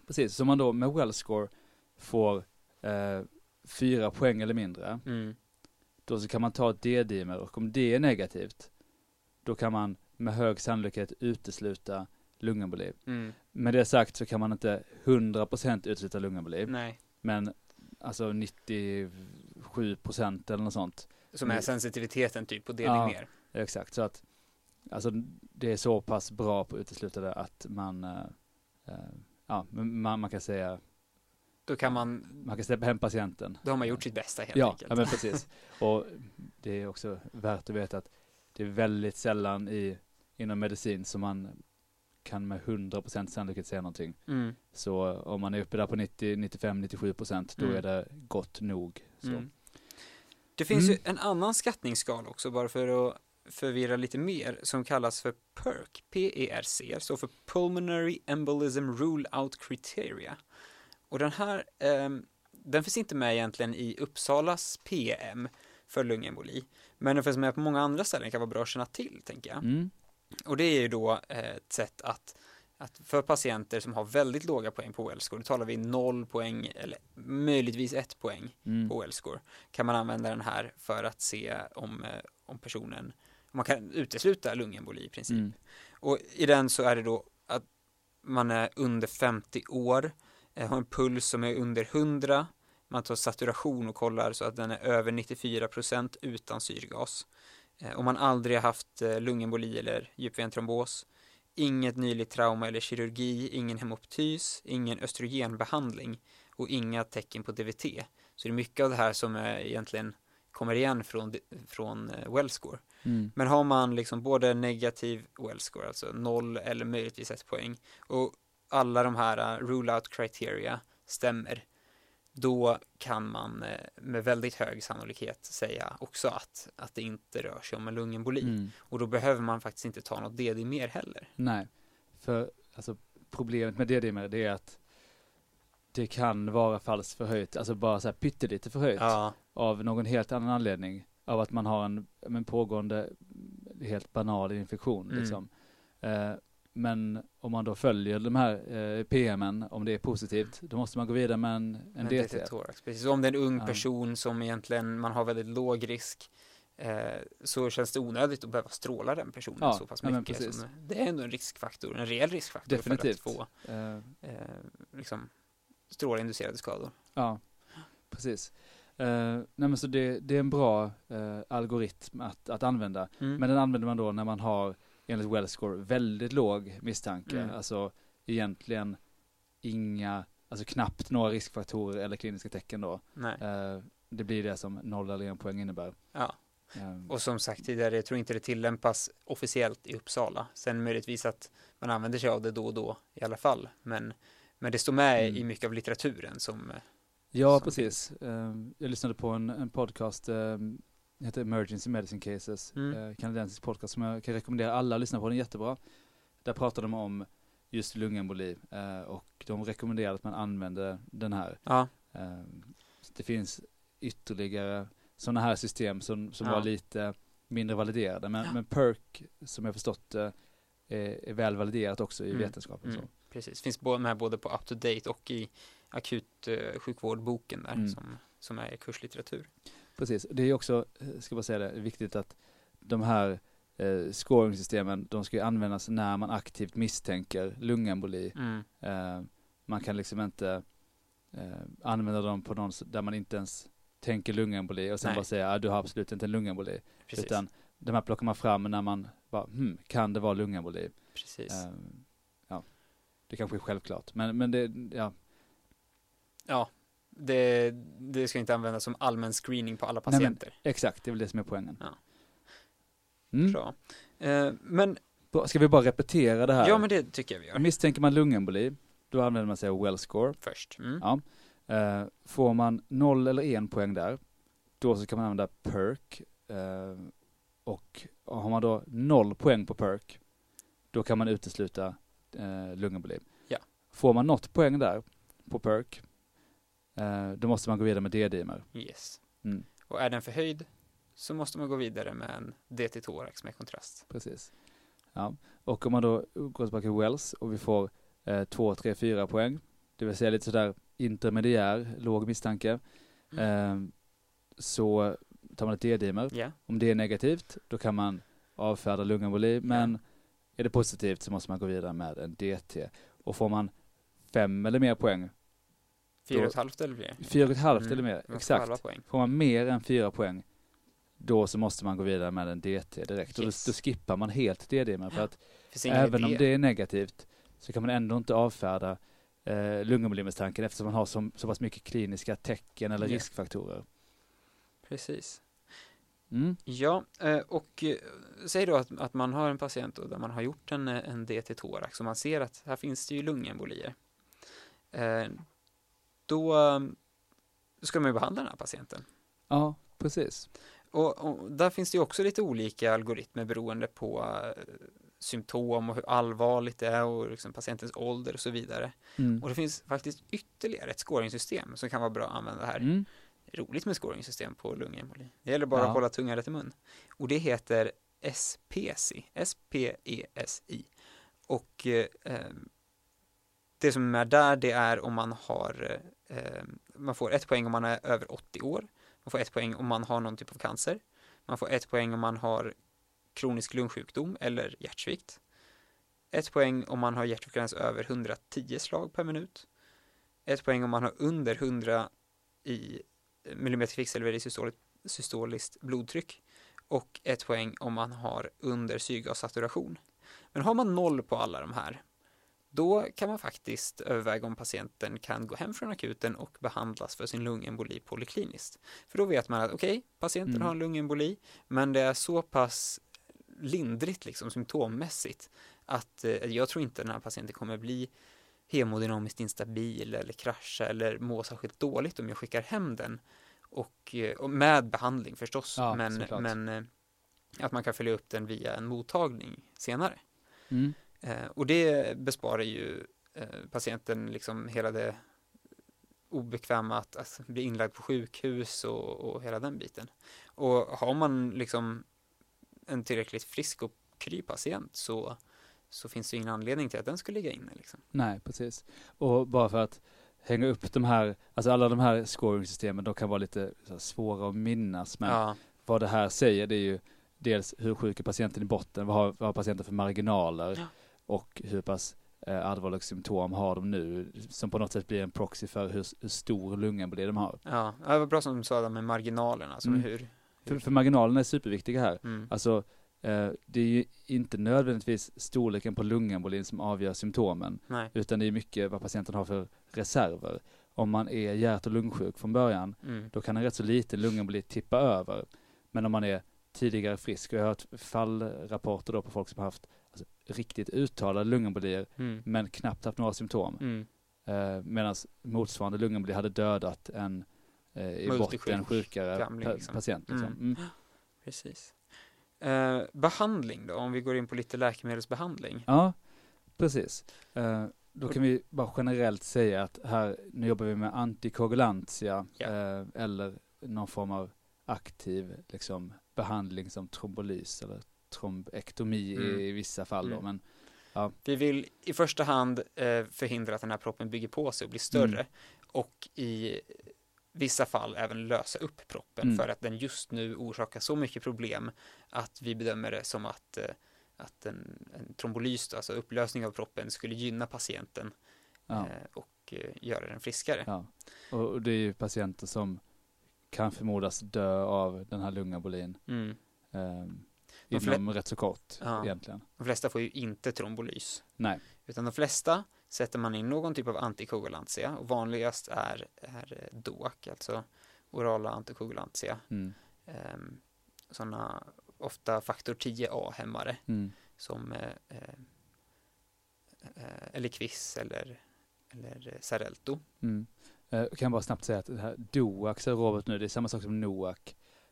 precis, så man då med wellscore får uh, fyra poäng eller mindre. Mm. Då så kan man ta ett D-dimer och om det är negativt då kan man med hög sannolikhet utesluta lungemboli. Mm. Med det sagt så kan man inte 100% utesluta lungemboli. Nej. Men alltså 97% eller något sånt. Som är sensitiviteten typ på delning ja, ner. Exakt, så att alltså det är så pass bra på att utesluta det att man, uh, ja, man, man kan säga då kan man Man kan släppa hem patienten. Då har man gjort sitt bästa helt ja, enkelt. Ja, men precis. Och det är också värt att veta att det är väldigt sällan i, inom medicin som man kan med 100% sannolikhet säga någonting. Mm. Så om man är uppe där på 90, 95, 97% då mm. är det gott nog. Mm. Det finns ju mm. en annan skattningsskala också bara för att förvirra lite mer som kallas för PERC, P-E-R-C, står för Pulmonary Embolism Rule Out Criteria. Och den här, eh, den finns inte med egentligen i Uppsalas PM för lungemboli, men den finns med på många andra ställen, kan vara bra att känna till, tänker jag. Mm. Och det är ju då eh, ett sätt att att för patienter som har väldigt låga poäng på Wellscore, då talar vi noll poäng eller möjligtvis ett poäng mm. på Wellscore, kan man använda den här för att se om, eh, om personen man kan utesluta lungemboli i princip. Mm. Och i den så är det då att man är under 50 år, eh, har en puls som är under 100, man tar saturation och kollar så att den är över 94 procent utan syrgas. Eh, om man aldrig har haft lungemboli eller djupventrombos, inget nyligt trauma eller kirurgi, ingen hemoptys, ingen östrogenbehandling och inga tecken på DVT. Så det är mycket av det här som är egentligen kommer igen från, från Wellscore. Mm. Men har man liksom både negativ well-score, alltså noll eller möjligtvis ett poäng, och alla de här uh, rule-out criteria stämmer, då kan man uh, med väldigt hög sannolikhet säga också att, att det inte rör sig om en lungemboli. Mm. Och då behöver man faktiskt inte ta något DD mer heller. Nej, för alltså problemet med DD mer det är att det kan vara falskt förhöjt, alltså bara så här pyttelite förhöjt ja. av någon helt annan anledning av att man har en, en pågående helt banal infektion. Mm. Liksom. Eh, men om man då följer de här eh, PMen, om det är positivt, då måste man gå vidare med en, en, DT. Precis, om det är en ung person som egentligen man har väldigt låg risk eh, så känns det onödigt att behöva stråla den personen ja, så pass mycket. Ja, som, det är ändå en riskfaktor, en reell riskfaktor Definitivt. för att få uh, eh, liksom, strålinducerade skador. Ja, precis. Uh, nej men så det, det är en bra uh, algoritm att, att använda. Mm. Men den använder man då när man har enligt Wellscore väldigt låg misstanke. Mm. Alltså egentligen inga, alltså knappt några riskfaktorer eller kliniska tecken då. Uh, det blir det som noll eller en poäng innebär. Ja. Och som sagt tidigare, jag tror inte det tillämpas officiellt i Uppsala. Sen möjligtvis att man använder sig av det då och då i alla fall. Men, men det står med mm. i mycket av litteraturen som Ja, precis. Um, jag lyssnade på en, en podcast, um, heter Emergency Medicine Cases, mm. uh, kanadensisk podcast som jag kan rekommendera alla att lyssna på, den är jättebra. Där pratar de om just lungemboli uh, och de rekommenderar att man använder den här. Ja. Uh, det finns ytterligare sådana här system som, som ja. var lite mindre validerade, men, ja. men PERC som jag förstått är, är väl validerat också i mm. vetenskapen. Mm. Precis, finns med både på UpToDate och i akut eh, sjukvårdboken där Mm. som, som är kurslitteratur. Precis, det är också, eh, ska bara säga det, viktigt att de här eh, scoringsystemen, de ska ju användas när man aktivt misstänker lungemboli. Mm. Eh, man kan liksom inte eh, använda dem på någon där man inte ens tänker lungemboli och sen Nej. bara säga att du har absolut inte en lungemboli. Precis. Utan de här plockar man fram när man bara, hmm, kan det vara lungemboli? Precis. Eh, Det kanske är självklart, men, men det, ja. Ja, det, det ska inte användas som allmän screening på alla patienter. Nej, men, exakt, det är väl det som är poängen. Ja. Mm. Bra. Eh, men Ska vi bara repetera det här? Ja, men det tycker jag vi gör. Misstänker man lungemboli, då använder man sig av well score. Först. Mm. Ja. Eh, får man noll eller en poäng där, då så kan man använda perk. Eh, och har man då noll poäng på perk, då kan man utesluta eh, lungemboli. Ja. Får man något poäng där på perk, eh, då måste man gå vidare med D-dimer. Yes. Mm. Och är den förhöjd så måste man gå vidare med en DT thorax med kontrast. Precis. Ja. Och om man då går tillbaka till Wells och vi får eh, 2, 3, 4 poäng, det vill säga lite sådär intermediär, låg misstanke, mm. eh, så tar man ett D-dimer. Yeah. Om det är negativt, då kan man avfärda lungemboli, men yeah. är det positivt så måste man gå vidare med en DT. Och får man fem eller mer poäng, Fyra och ett halvt eller mer? Fyra och ett halvt mm. eller mer, exakt. Får man mer än fyra poäng, då så måste man gå vidare med en DT direkt. Yes. Och då, då skippar man helt DD-dimer för att (gasps) även om det är negativt så kan man ändå inte avfärda eh, lungembolimisstanken eftersom man har så, så pass mycket kliniska tecken eller yeah. riskfaktorer. Precis. Mm. Ja, eh, och eh, säg då att, att man har en patient där man har gjort en, en DT-thorax och man ser att här finns det ju lungembolier. Eh, då ska man ju behandla den här patienten. Ja, precis. Och, och, där finns det ju också lite olika algoritmer beroende på uh, symptom och hur allvarligt det är och liksom patientens ålder och så vidare. Mm. Och det finns faktiskt ytterligare ett scoringsystem som kan vara bra att använda här. Mm. Roligt med scoringsystem på lungemboli. Det gäller bara ja. att hålla tungan rätt i mun. Och det heter SPSI, S-P-E-S-I. Och uh, det som är där, det är om man har, eh, man får ett poäng om man är över 80 år man får ett poäng om man har någon typ av cancer. Man får ett poäng om man har kronisk lungsjukdom eller hjärtsvikt. Ett poäng om man har hjärtfrekvens över 110 slag per minut. Ett poäng om man har under 100 i millimeter kvicksilver i systoliskt blodtryck. Och ett poäng om man har under syrgassaturation. Men har man noll på alla de här, då kan man faktiskt överväga om patienten kan gå hem från akuten och behandlas för sin lungemboli polikliniskt. För då vet man att okej, okay, patienten mm. har en lungemboli, men det är så pass lindrigt liksom symptommässigt att eh, jag tror inte den här patienten kommer bli hemodynamiskt instabil eller krascha eller må särskilt dåligt om jag skickar hem den och, eh, och med behandling förstås, ja, men, men eh, att man kan följa upp den via en mottagning senare. Mm. Eh, och det besparar ju eh, patienten liksom hela det obekväma att, att bli inlagd på sjukhus och, och hela den biten. Och har man liksom en tillräckligt frisk och kry patient så, så finns det ingen anledning till att den ska ligga inne. Liksom. Nej, precis. Och bara för att hänga upp de här, alltså alla de här scoring-systemen, de kan vara lite svåra att minnas, men ja. vad det här säger det är ju dels hur sjuk är patienten i botten, vad har, vad har patienten för marginaler, ja och hur pass eh, allvarliga symptom har de nu, som på något sätt blir en proxy för hur, hur stor lungemboli de har. Ja, det var bra som du sa där med marginalerna, alltså mm. hur, hur... För, för marginalerna är superviktiga här. Mm. Alltså, eh, det är ju inte nödvändigtvis storleken på lungembolin som avgör symptomen, Nej. utan det är mycket vad patienten har för reserver. Om man är hjärt och lungsjuk från början, mm. då kan en rätt så liten lungemboli tippa över. Men om man är tidigare frisk, och jag har hört fallrapporter då på folk som har haft alltså, riktigt uttalade lungembolier mm. men knappt haft några symptom. Mm. Eh, Medan motsvarande lungemboli hade dödat en eh, i botten sjukare gamling, liksom. patient. Liksom. Mm. mm. (gasps) Precis. Eh, behandling då, om vi går in på lite läkemedelsbehandling. Ja, precis. Eh, då kan vi bara generellt säga att här, nu jobbar vi med antikoagulantia ja. Eh, eller någon form av aktiv liksom, behandling som trombolys eller trombektomi mm. i vissa fall då, mm. men ja. Vi vill i första hand eh, förhindra att den här proppen bygger på sig och blir större mm. och i vissa fall även lösa upp proppen mm. för att den just nu orsakar så mycket problem att vi bedömer det som att, eh, att en, en trombolys, alltså upplösning av proppen, skulle gynna patienten ja. eh, och göra den friskare. Ja. Och det är ju patienter som kan förmodas dö av den här lungabolin. Mm. Um, inom rätt så kort ja. egentligen. De flesta får ju inte trombolys. Nej. Utan de flesta sätter man in någon typ av antikoagulantia och vanligast är, är DOAC, alltså orala antikoagulantia. Mm. Um, sådana ofta faktor 10A-hämmare mm. som eh, eh, eh eller Quiz eller, eller Sarelto. Mm. Jag eh, kan bara snabbt säga att det här DOAC, säger Robert nu, det är samma sak som NOAC.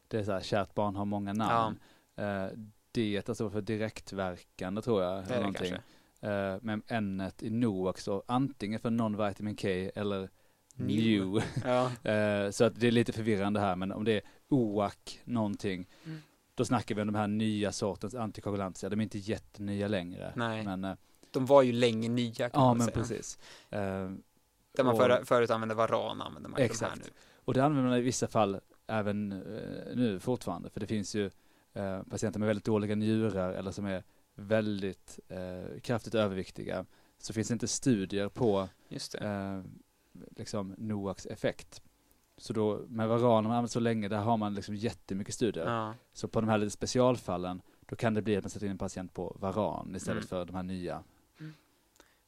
Det är så här, kärt barn har många namn. Ja. Eh, det står för direktverkande tror jag. Det det kanske. Uh, men n i NOAC står antingen för non-vitamin K eller new. (laughs) Ja. uh, så att det är lite förvirrande här men om det är OAC någonting mm. då snackar vi om de här nya sortens antikoagulantia. De är inte jättenya längre. Nej. Men, uh, de var ju länge nya kan ja, man men säga. precis. Där man för, förut använde varan använder man exakt. de här nu. Och det använder man i vissa fall även nu fortfarande för det finns ju patienter med väldigt dåliga njurar eller som är väldigt eh, kraftigt överviktiga så finns det inte studier på eh, liksom NOACs effekt. Så då med varan man använt så länge, där har man liksom jättemycket studier. Ja. Så på de här lite specialfallen, då kan det bli att man sätter in en patient på varan istället mm. för de här nya. Mm.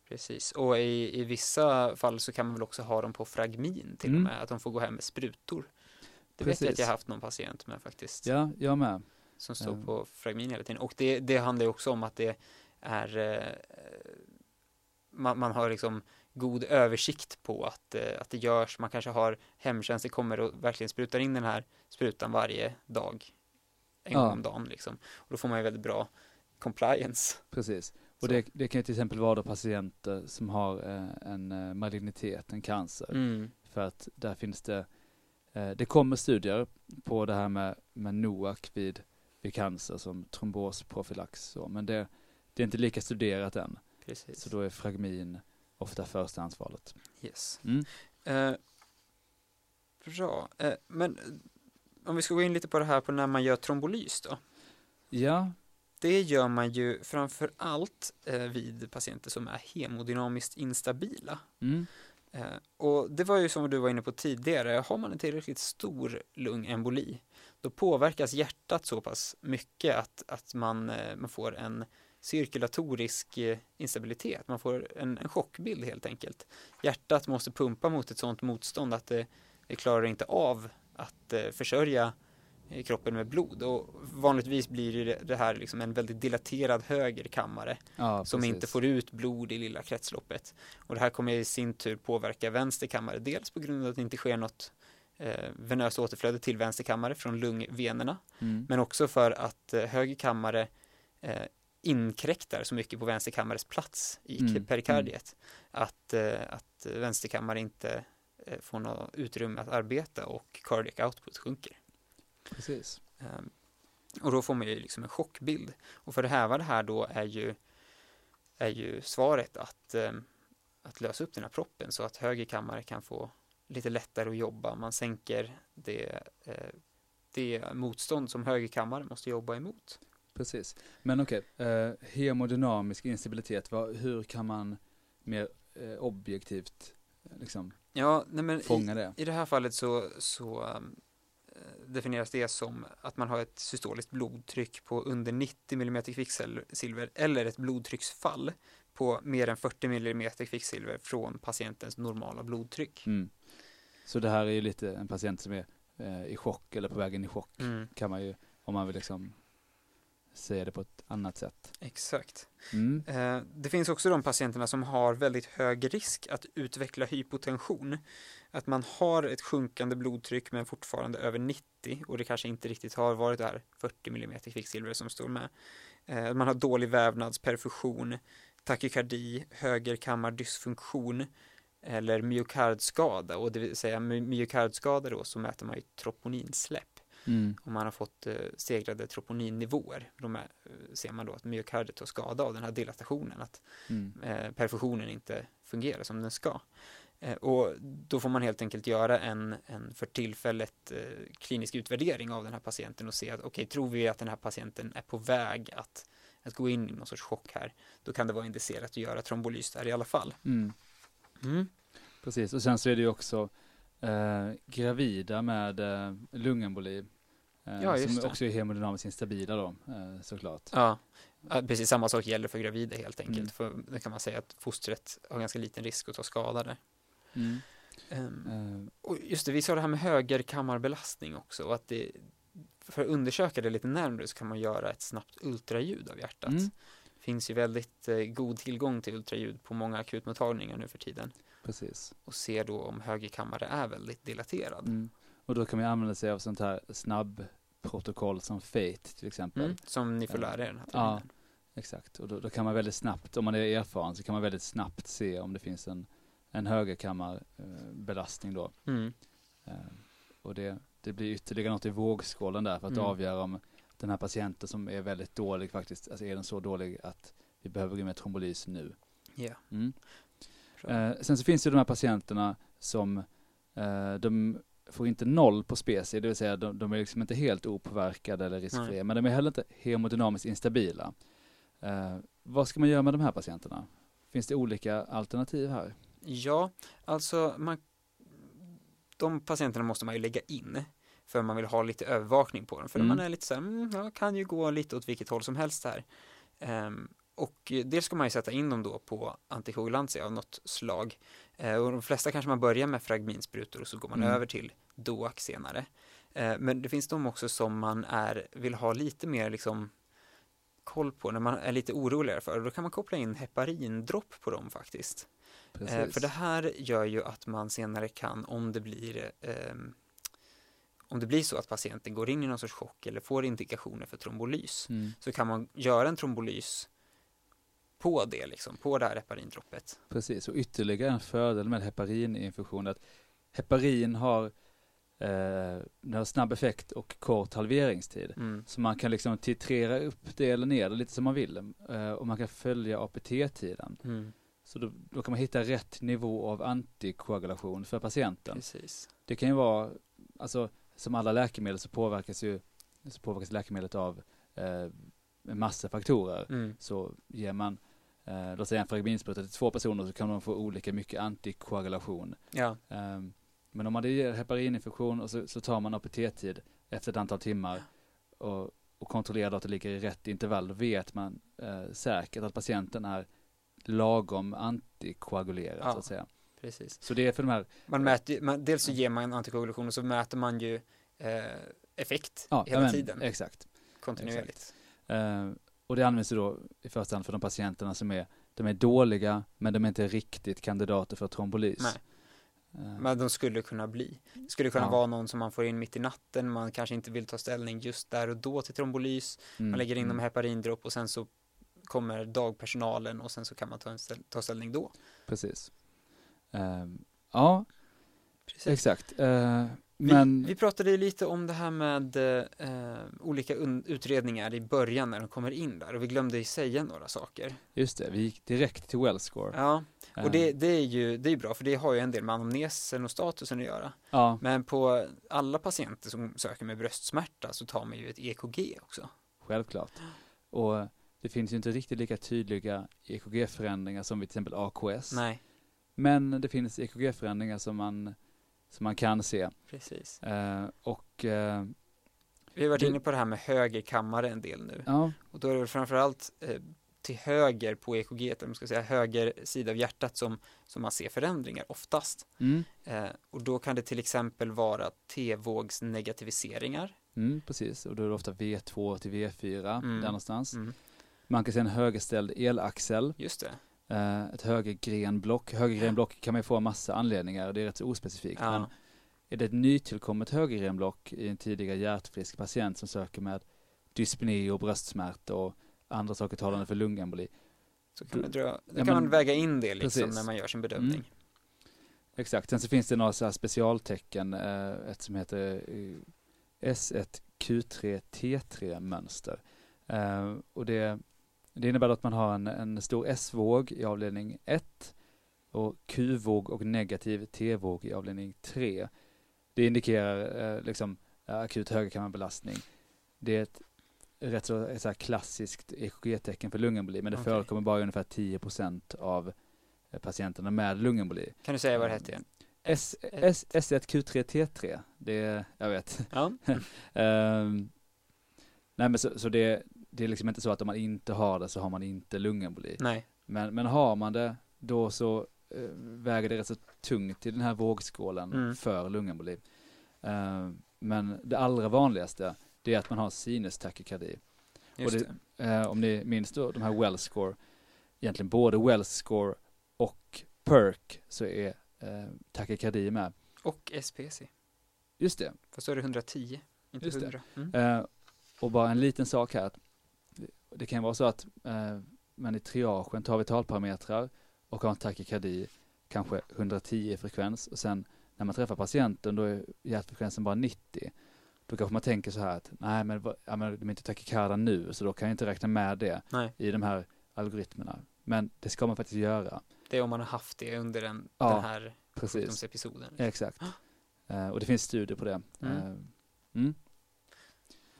Precis, och i, i vissa fall så kan man väl också ha dem på fragmin till mm. och med, att de får gå hem med sprutor. Det Precis. vet jag att jag har haft någon patient med faktiskt. Ja, jag med som står mm. på fragmin hela tiden. Och det, det handlar ju också om att det är eh, man, man, har liksom god översikt på att, eh, att det görs. Man kanske har hemtjänst, det kommer och verkligen sprutar in den här sprutan varje dag. En ja. gång om dagen liksom. Och då får man ju väldigt bra compliance. Precis. Och det, det, kan ju till exempel vara då patienter som har eh, en eh, malignitet, en cancer. Mm. För att där finns det, eh, det kommer studier på det här med, med NOAC vid vid cancer som trombosprofylax. Men det, det är inte lika studerat än. Precis. Så då är fragmin ofta förstahandsvalet. Yes. Mm. Eh, bra. Eh, men om vi ska gå in lite på det här på när man gör trombolys då. Ja. Det gör man ju framför allt eh, vid patienter som är hemodynamiskt instabila. Mm. Eh, och det var ju som du var inne på tidigare, har man en tillräckligt stor lungemboli då påverkas hjärtat så pass mycket att, att man, eh, man får en cirkulatorisk eh, instabilitet. Man får en, en chockbild helt enkelt. Hjärtat måste pumpa mot ett sådant motstånd att det, det klarar inte av att eh, försörja kroppen med blod och vanligtvis blir det, här liksom en väldigt dilaterad höger kammare ja, som inte får ut blod i lilla kretsloppet. Och det här kommer i sin tur påverka vänster kammare, dels på grund av att det inte sker något eh, venöst återflöde till vänster kammare från lungvenerna. Mm. Men också för att eh, höger kammare eh, inkräktar så mycket på vänster kammares plats i mm. perikardiet. Mm. Att, eh, att vänster kammare inte eh, får något utrymme att arbeta och cardiac output sjunker. Precis. Ehm, och då får man ju liksom en chockbild. Och för att häva det här då är ju, är ju svaret att, ehm, att lösa upp den här proppen så att höger kammare kan få lite lättare att jobba. Man sänker det, eh, det motstånd som högerkammaren måste jobba emot. Precis. Men okej, okay. eh, hemodynamisk instabilitet, vad, hur kan man mer eh, objektivt eh, liksom ja, nej men fånga i, det? I det här fallet så, så um, definieras det som att man har ett systoliskt blodtryck på under 90 mm kvicksilver eller ett blodtrycksfall på mer än 40 mm kvicksilver från patientens normala blodtryck. Mm. Så det här är ju lite en patient som är eh, i chock eller på vägen i chock mm. kan man ju, om man vill liksom säga det på ett annat sätt. Exakt. Mm. Eh, det finns också de patienterna som har väldigt hög risk att utveckla hypotension. Att man har ett sjunkande blodtryck men fortfarande över 90 och det kanske inte riktigt har varit det här 40 mm kvicksilver som står med. Eh, man har dålig vävnadsperfusion, takykardi, högerkammardysfunktion eller myokardskada och det vill säga myokardskada då så mäter man ju troponinsläpp. Mm. Om man har fått eh, stegrade troponinnivåer då med, ser man då att myokardet tar skada av den här dilatationen, att mm. eh, perfusionen inte fungerar som den ska. Eh, och då får man helt enkelt göra en, en för tillfället eh, klinisk utvärdering av den här patienten och se att okej, okay, tror vi att den här patienten är på väg att, att gå in i någon sorts chock här, då kan det vara indicerat att göra trombolys där i alla fall. Mm. Mm. Precis, och sen så är det ju också eh, gravida med eh, lungemboli Eh, ja, som också är hemodynamiskt instabila då, eh, såklart. Ja. ja, precis samma sak gäller för gravida helt enkelt. Mm. För det kan man säga att fostret har ganska liten risk att ta skada där. Mm. Um, och just det, vi sa det här med högerkammarbelastning också och att det, för att undersöka det lite närmare så kan man göra ett snabbt ultraljud av hjärtat. Mm. Finns ju väldigt eh, god tillgång till ultraljud på många akutmottagningar nu för tiden. Precis. Och ser då om högerkammare är väldigt dilaterad. Mm. Och då kan man använda sig av sånt här snabbprotokoll som FATE till exempel. Mm, som ni får lära er den här Ja, exakt. Och då, då, kan man väldigt snabbt, om man är erfaren, så kan man väldigt snabbt se om det finns en, en högerkammarbelastning då. Mm. Uh, och det, det blir ytterligare något i vågskålen där för att mm. avgöra om den här patienten som är väldigt dålig faktiskt, alltså är den så dålig att vi behöver gå med trombolys nu. Yeah. Mm. Eh, sen så finns det de här patienterna som eh, de får inte noll på speci, det vill säga de, de är liksom inte helt opåverkade eller riskfria, men de är heller inte hemodynamiskt instabila. Eh, vad ska man göra med de här patienterna? Finns det olika alternativ här? Ja, alltså man, de patienterna måste man ju lägga in för man vill ha lite övervakning på dem. För mm. man är lite så här, mm, ja, kan ju gå lite åt vilket håll som helst här. Um, och dels ska man ju sätta in dem då på antikoagulantia av något slag. Uh, och de flesta kanske man börjar med fragminsprutor och så går man mm. över till DOAC senare. Uh, men det finns de också som man är, vill ha lite mer liksom koll på när man är lite oroligare för. Då kan man koppla in heparindropp på dem faktiskt. Eh, för det här gör ju att man senare kan, om det blir eh, om det blir så att patienten går in i någon sorts chock eller får indikationer för trombolys mm. så kan man göra en trombolys på det, liksom, på det här heparindroppet. Precis, och ytterligare en fördel med heparininfektion är att heparin har, eh, har snabb effekt och kort halveringstid. Mm. Så man kan liksom titrera upp det eller ner det lite som man vill eh, och man kan följa APT-tiden. Mm. Så då, då, kan man hitta rätt nivå av antikoagulation för patienten. Precis. Det kan ju vara, alltså som alla läkemedel så påverkas ju så påverkas läkemedlet av eh, massa faktorer. Mm. Så ger man, eh, låt säga en fragminspruta till två personer så kan de få olika mycket antikoagulation. Ja. Eh, men om man ger heparininfektion och så, så tar man APT-tid efter ett antal timmar och, och kontrollerar att det ligger i rätt intervall, då vet man eh, säkert att patienten är lagom antikoagulerad ja. så att säga. Precis. Så det är för de här Man mäter man, dels så ger man antikoagulation och så mäter man ju eh, effekt ja, hela men, tiden. Exakt. Kontinuerligt. Exakt. Uh, och det används ju då i första hand för de patienterna som är, de är dåliga men de är inte riktigt kandidater för trombolys. Nej. Uh, men de skulle kunna bli. Det skulle kunna ja. vara någon som man får in mitt i natten, man kanske inte vill ta ställning just där och då till trombolys. Mm. Man lägger in mm. dem i heparindropp och sen så kommer dagpersonalen och sen så kan man ta, ställ ta ställning då. Precis. Um, ja, Precis. exakt. Uh, men... Vi, vi, pratade lite om det här med uh, olika utredningar i början när de kommer in där och vi glömde säga några saker. Just det, vi gick direkt till Wellscore. Ja, och uh. det, det, är ju det är bra för det har ju en del med anamnesen och statusen att göra. Ja. Men på alla patienter som söker med bröstsmärta så tar man ju ett EKG också. Självklart. Och det finns ju inte riktigt lika tydliga EKG-förändringar som vid till exempel AKS. Nej. Men det finns EKG-förändringar som man, som man kan se. Precis. Eh, och eh, Vi har varit inne på det här med höger kammare en del nu. Ja. Och då är det framförallt eh, till höger på EKG, eller man ska säga höger sida av hjärtat som, som man ser förändringar oftast. Mm. Eh, och då kan det till exempel vara T-vågsnegativiseringar. Mm, precis, och då är det ofta V2 till V4, mm. där någonstans. Mm. Man kan se en högerställd elaxel. Just det. Uh, ett högergrenblock. Högergrenblock kan man ju få av massa anledningar, det är rätt så ospecifikt. Ja. Men är det ett nytillkommet högergrenblock i en tidigare hjärtfrisk patient som söker med dyspné och bröstsmärta och andra saker talande för lungemboli. Så kan, man, dra, då ja, kan men, man väga in det liksom precis. när man gör sin bedömning. Mm. Exakt, sen så finns det några så här specialtecken, uh, ett som heter uh, S1Q3T3 mönster. och det det innebär att man har en, en stor S-våg i avdelning 1 och Q-våg och negativ T-våg i avdelning 3. Det indikerar eh, liksom akut högerkammarbelastning. Det är ett rätt så, ett så klassiskt EKG-tecken för lungemboli, men det okay. förekommer bara ungefär 10% av eh, patienterna med lungemboli. Kan du säga vad det heter igen? S, S, S1Q3T3, det är, jag vet. Ja. um, (laughs) nej men så, så det, det är liksom inte så att om man inte har det så har man inte lungemboli. Nej. Men, men har man det, då så uh, väger det rätt så tungt i den här vågskålen mm. för lungemboli. Uh, men det allra vanligaste, det är att man har sinus-takykardi. Och det, uh, om ni minns då de här Wells-score, egentligen både Wells-score och PERK så är uh, takykardi med. Och SPC. Just det. Fast då är det 110, inte Just 100. Mm. Uh, och bara en liten sak här. Det kan vara så att uh, man i triagen tar vitalparametrar och har en takykardi, kanske 110 i frekvens och sen när man träffar patienten då är hjärtfrekvensen bara 90. Då kanske man tänker så här att nej men, ja, men de är inte takykarda nu så då kan jag inte räkna med det nej. i de här algoritmerna. Men det ska man faktiskt göra. Det är om man har haft det under den, ja, den här precis. episoden. Exakt. Uh, (gasps) och det finns studier på det. Mm. Uh, mm.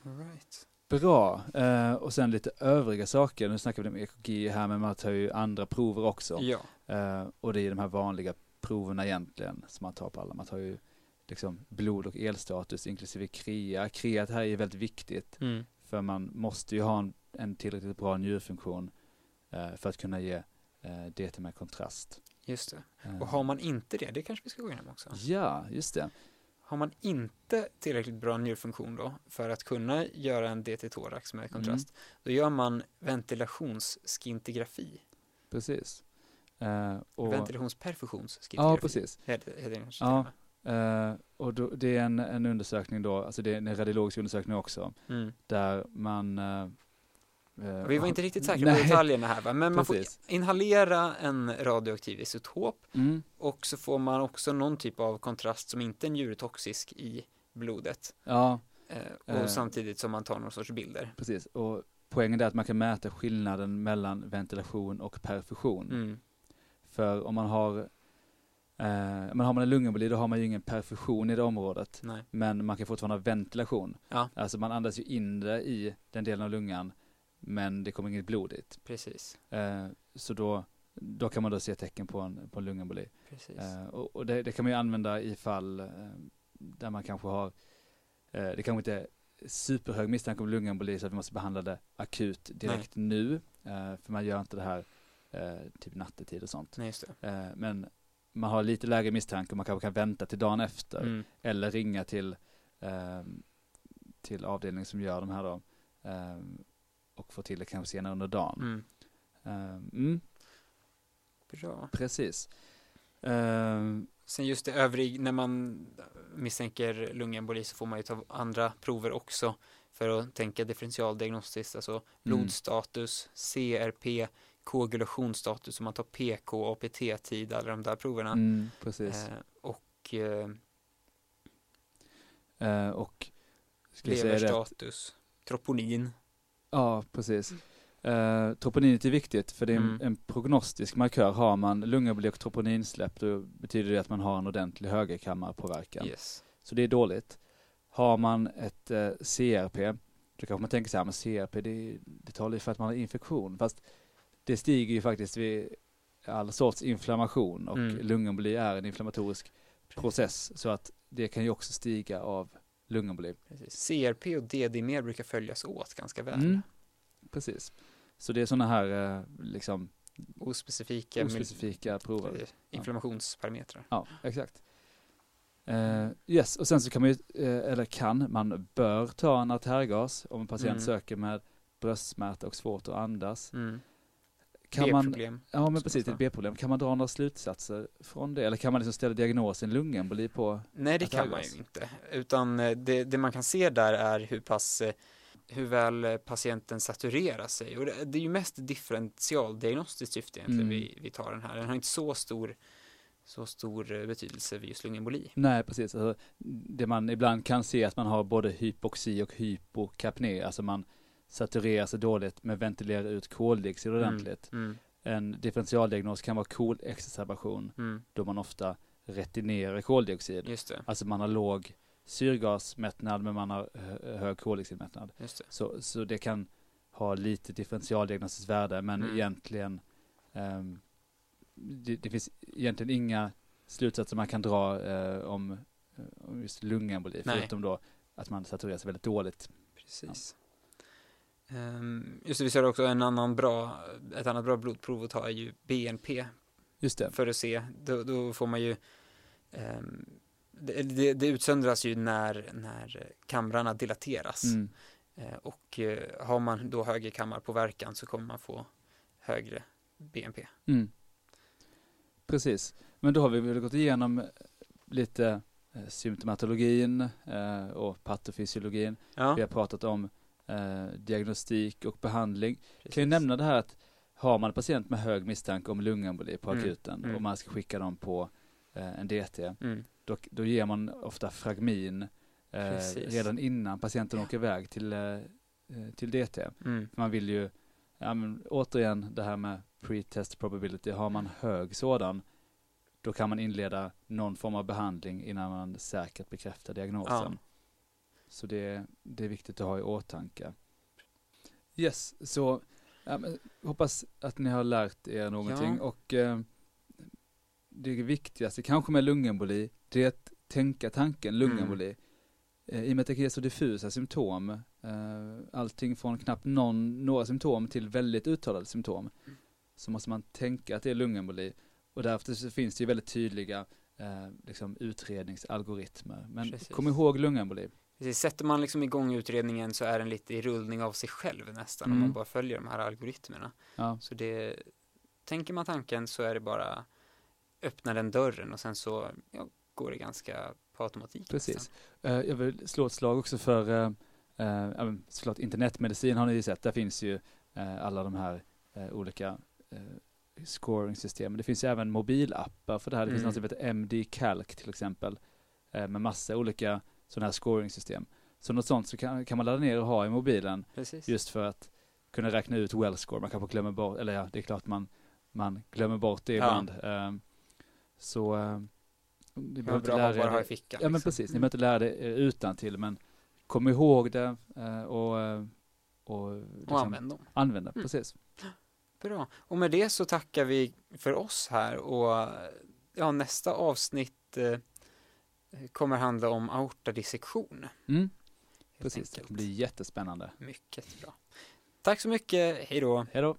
All right. Bra. Uh, och sen lite övriga saker. Nu snackar vi om EKG här, men man tar ju andra prover också. Ja. Uh, och det är de här vanliga proverna egentligen som man tar på alla. Man tar ju liksom blod och elstatus inklusive KREA. KREA här är väldigt viktigt. Mm. För man måste ju ha en, en tillräckligt bra njurfunktion uh, för att kunna ge DT med kontrast. Just det. Och har man inte det, det kanske vi ska gå igenom också. Ja, just det. Har man inte tillräckligt bra njurfunktion då för att kunna göra en DT-thorax med kontrast, mm. då gör man ventilationsskintigrafi. Precis. Uh, och Ventilationsperfusionsskintigrafi. Ja, precis. Heter, heter det ja, uh, och då, det är en, en undersökning då, alltså det är en radiologisk undersökning också, mm. där man uh, vi var inte riktigt säkra på detaljerna här va? men man Precis. får inhalera en radioaktiv isotop mm. och så får man också någon typ av kontrast som inte är njurtoxisk i blodet. Ja. Eh, och eh. samtidigt som man tar någon sorts bilder. Precis, och poängen är att man kan mäta skillnaden mellan ventilation och perfusion. Mm. För om man har eh, men har man en lungemboli då har man ju ingen perfusion i det området. Nej. Men man kan fortfarande ha ventilation. Ja. Alltså man andas ju in det i den delen av lungan men det kommer inget blod dit. Precis. Eh, så då, då kan man då se tecken på en, på en lungemboli. Precis. Eh, och, och det, det, kan man ju använda i fall eh, där man kanske har, eh, det kanske inte är superhög misstanke om lungemboli så att vi måste behandla det akut direkt Nej. nu. Eh, för man gör inte det här eh, typ nattetid och sånt. Nej, just det. men man har lite lägre misstanke och man kanske kan vänta till dagen efter. Mm. Eller ringa till, till avdelningen som gör de här då och få till det kanske senare under dagen. Mm. Uh, mm. Bra. Precis. Uh, Sen just det övrig, när man misstänker lungemboli så får man ju ta andra prover också för att tänka differentialdiagnostiskt, alltså mm. blodstatus, CRP, koagulationsstatus, om man tar PK, APT-tid, alla de där proverna. Mm, precis. Eh, och eh, eh, och leverstatus, troponin. Ja, precis. Uh, troponinet är viktigt för det är en, mm. en prognostisk markör. Har man lungemboli och troponinsläpp då betyder det att man har en ordentlig högerkammarpåverkan. Yes. Så det är dåligt. Har man ett uh, eh, CRP, då kanske man tänker så här, men CRP det, det talar ju för att man har infektion. Fast det stiger ju faktiskt vid all sorts inflammation och mm. lungemboli är en inflammatorisk process. Så att det kan ju också stiga av lungemboli. Precis. CRP och DD-mer brukar följas åt ganska väl. Mm. Precis. Så det är sådana här eh, liksom ospecifika, ospecifika prover. Inflammationsparametrar. Ja, exakt. Uh, yes, och sen så kan man ju, uh, eller kan, man bör ta en artärgas om en patient mm. söker med bröstsmärta och svårt att andas. Mm. B-problem. Ja, men precis, ett B-problem. Kan man dra några slutsatser från det? Eller kan man liksom ställa diagnosen lungemboli på Nej, det kan man ju inte. Utan eh, det, det, man kan se där är hur pass eh, hur väl eh, patienten saturerar sig. Och det, det är ju mest differentialdiagnostiskt syfte egentligen mm. vi, vi tar den här. Den har inte så stor så stor betydelse vid just lungemboli. Nej, precis. Alltså, det man ibland kan se att man har både hypoxi och hypokapné, alltså man saturerar sig dåligt men ventilerar ut koldioxid mm, ordentligt. Mm, mm. En differentialdiagnos kan vara kolexacerbation mm. då man ofta retinerar koldioxid. Just det. Alltså man har låg syrgasmättnad men man har hög koldioxidmättnad. Just det. Så, så det kan ha lite differentialdiagnostiskt värde men mm. egentligen um, det, det, finns egentligen inga slutsatser man kan dra eh, om, om just lungemboli, förutom då att man saturerar sig väldigt dåligt. Precis. Ja. Um, just det, vi ser också en annan bra, ett annat bra blodprov att ta är ju BNP. Just det. För att se, då, då får man ju um, det, det, det, utsöndras ju när, när kamrarna dilateras. Mm. Uh, och uh, har man då högre kammarpåverkan så kommer man få högre BNP. Mm. Precis, men då har vi väl gått igenom lite eh, symptomatologin eh, och patofysiologin. Ja. Vi har pratat om eh, diagnostik och behandling. Precis. Kan ju nämna det här att har man en patient med hög misstanke om lungemboli på mm. akuten mm. och man ska skicka dem på eh, en DT, mm. då, då ger man ofta fragmin eh, redan innan patienten åker iväg till, eh, till DT. Mm. Man vill ju, ja, men, återigen det här med pre-test probability, har man hög sådan, då kan man inleda någon form av behandling innan man säkert bekräftar diagnosen. Ja. Så det, det är viktigt att ha i åtanke. Yes, så ja, hoppas att ni har lärt er någonting ja. och eh, det viktigaste kanske med lungemboli, det är att tänka tanken lungemboli. Mm. Eh, I och med att det är så diffusa symptom, eh, allting från knappt någon, några symptom till väldigt uttalade symptom. Mm så måste man tänka att det är lungemboli. Och därför så finns det ju väldigt tydliga eh, liksom utredningsalgoritmer. Men Precis. kom ihåg lungemboli. Precis. Sätter man liksom igång utredningen så är den lite i rullning av sig själv nästan mm. om man bara följer de här algoritmerna. Ja. Så det, tänker man tanken så är det bara öppna den dörren och sen så ja, går det ganska på automatik. Precis. Uh, jag vill slå ett slag också för uh, uh, såklart internetmedicin har ni ju sett. Där finns ju uh, alla de här olika eh, scoring-system. Det finns ju även mobilappar för det här. Det mm. finns något som heter MD Calc till exempel. Med massa olika sådana här scoring-system. Så något sånt så kan, kan man ladda ner och ha i mobilen. Precis. Just för att kunna räkna ut well score. Man kanske glömmer bort, eller ja, det är klart man, man glömmer bort det ibland. Ja. Eh, så eh, ni behöver inte lära bara ha i fickan. Ja men liksom. precis, ni behöver inte lära det eh, utan till men kom ihåg det eh, och, eh, och, liksom, och använd dem. Använd det, mm. precis. (gasps) Bra. Och med det så tackar vi för oss här och ja, nästa avsnitt eh, kommer handla om aortadissektion. Mm. Precis, enkelt. det blir jättespännande. Mycket bra. Tack så mycket, hej då. Hej då.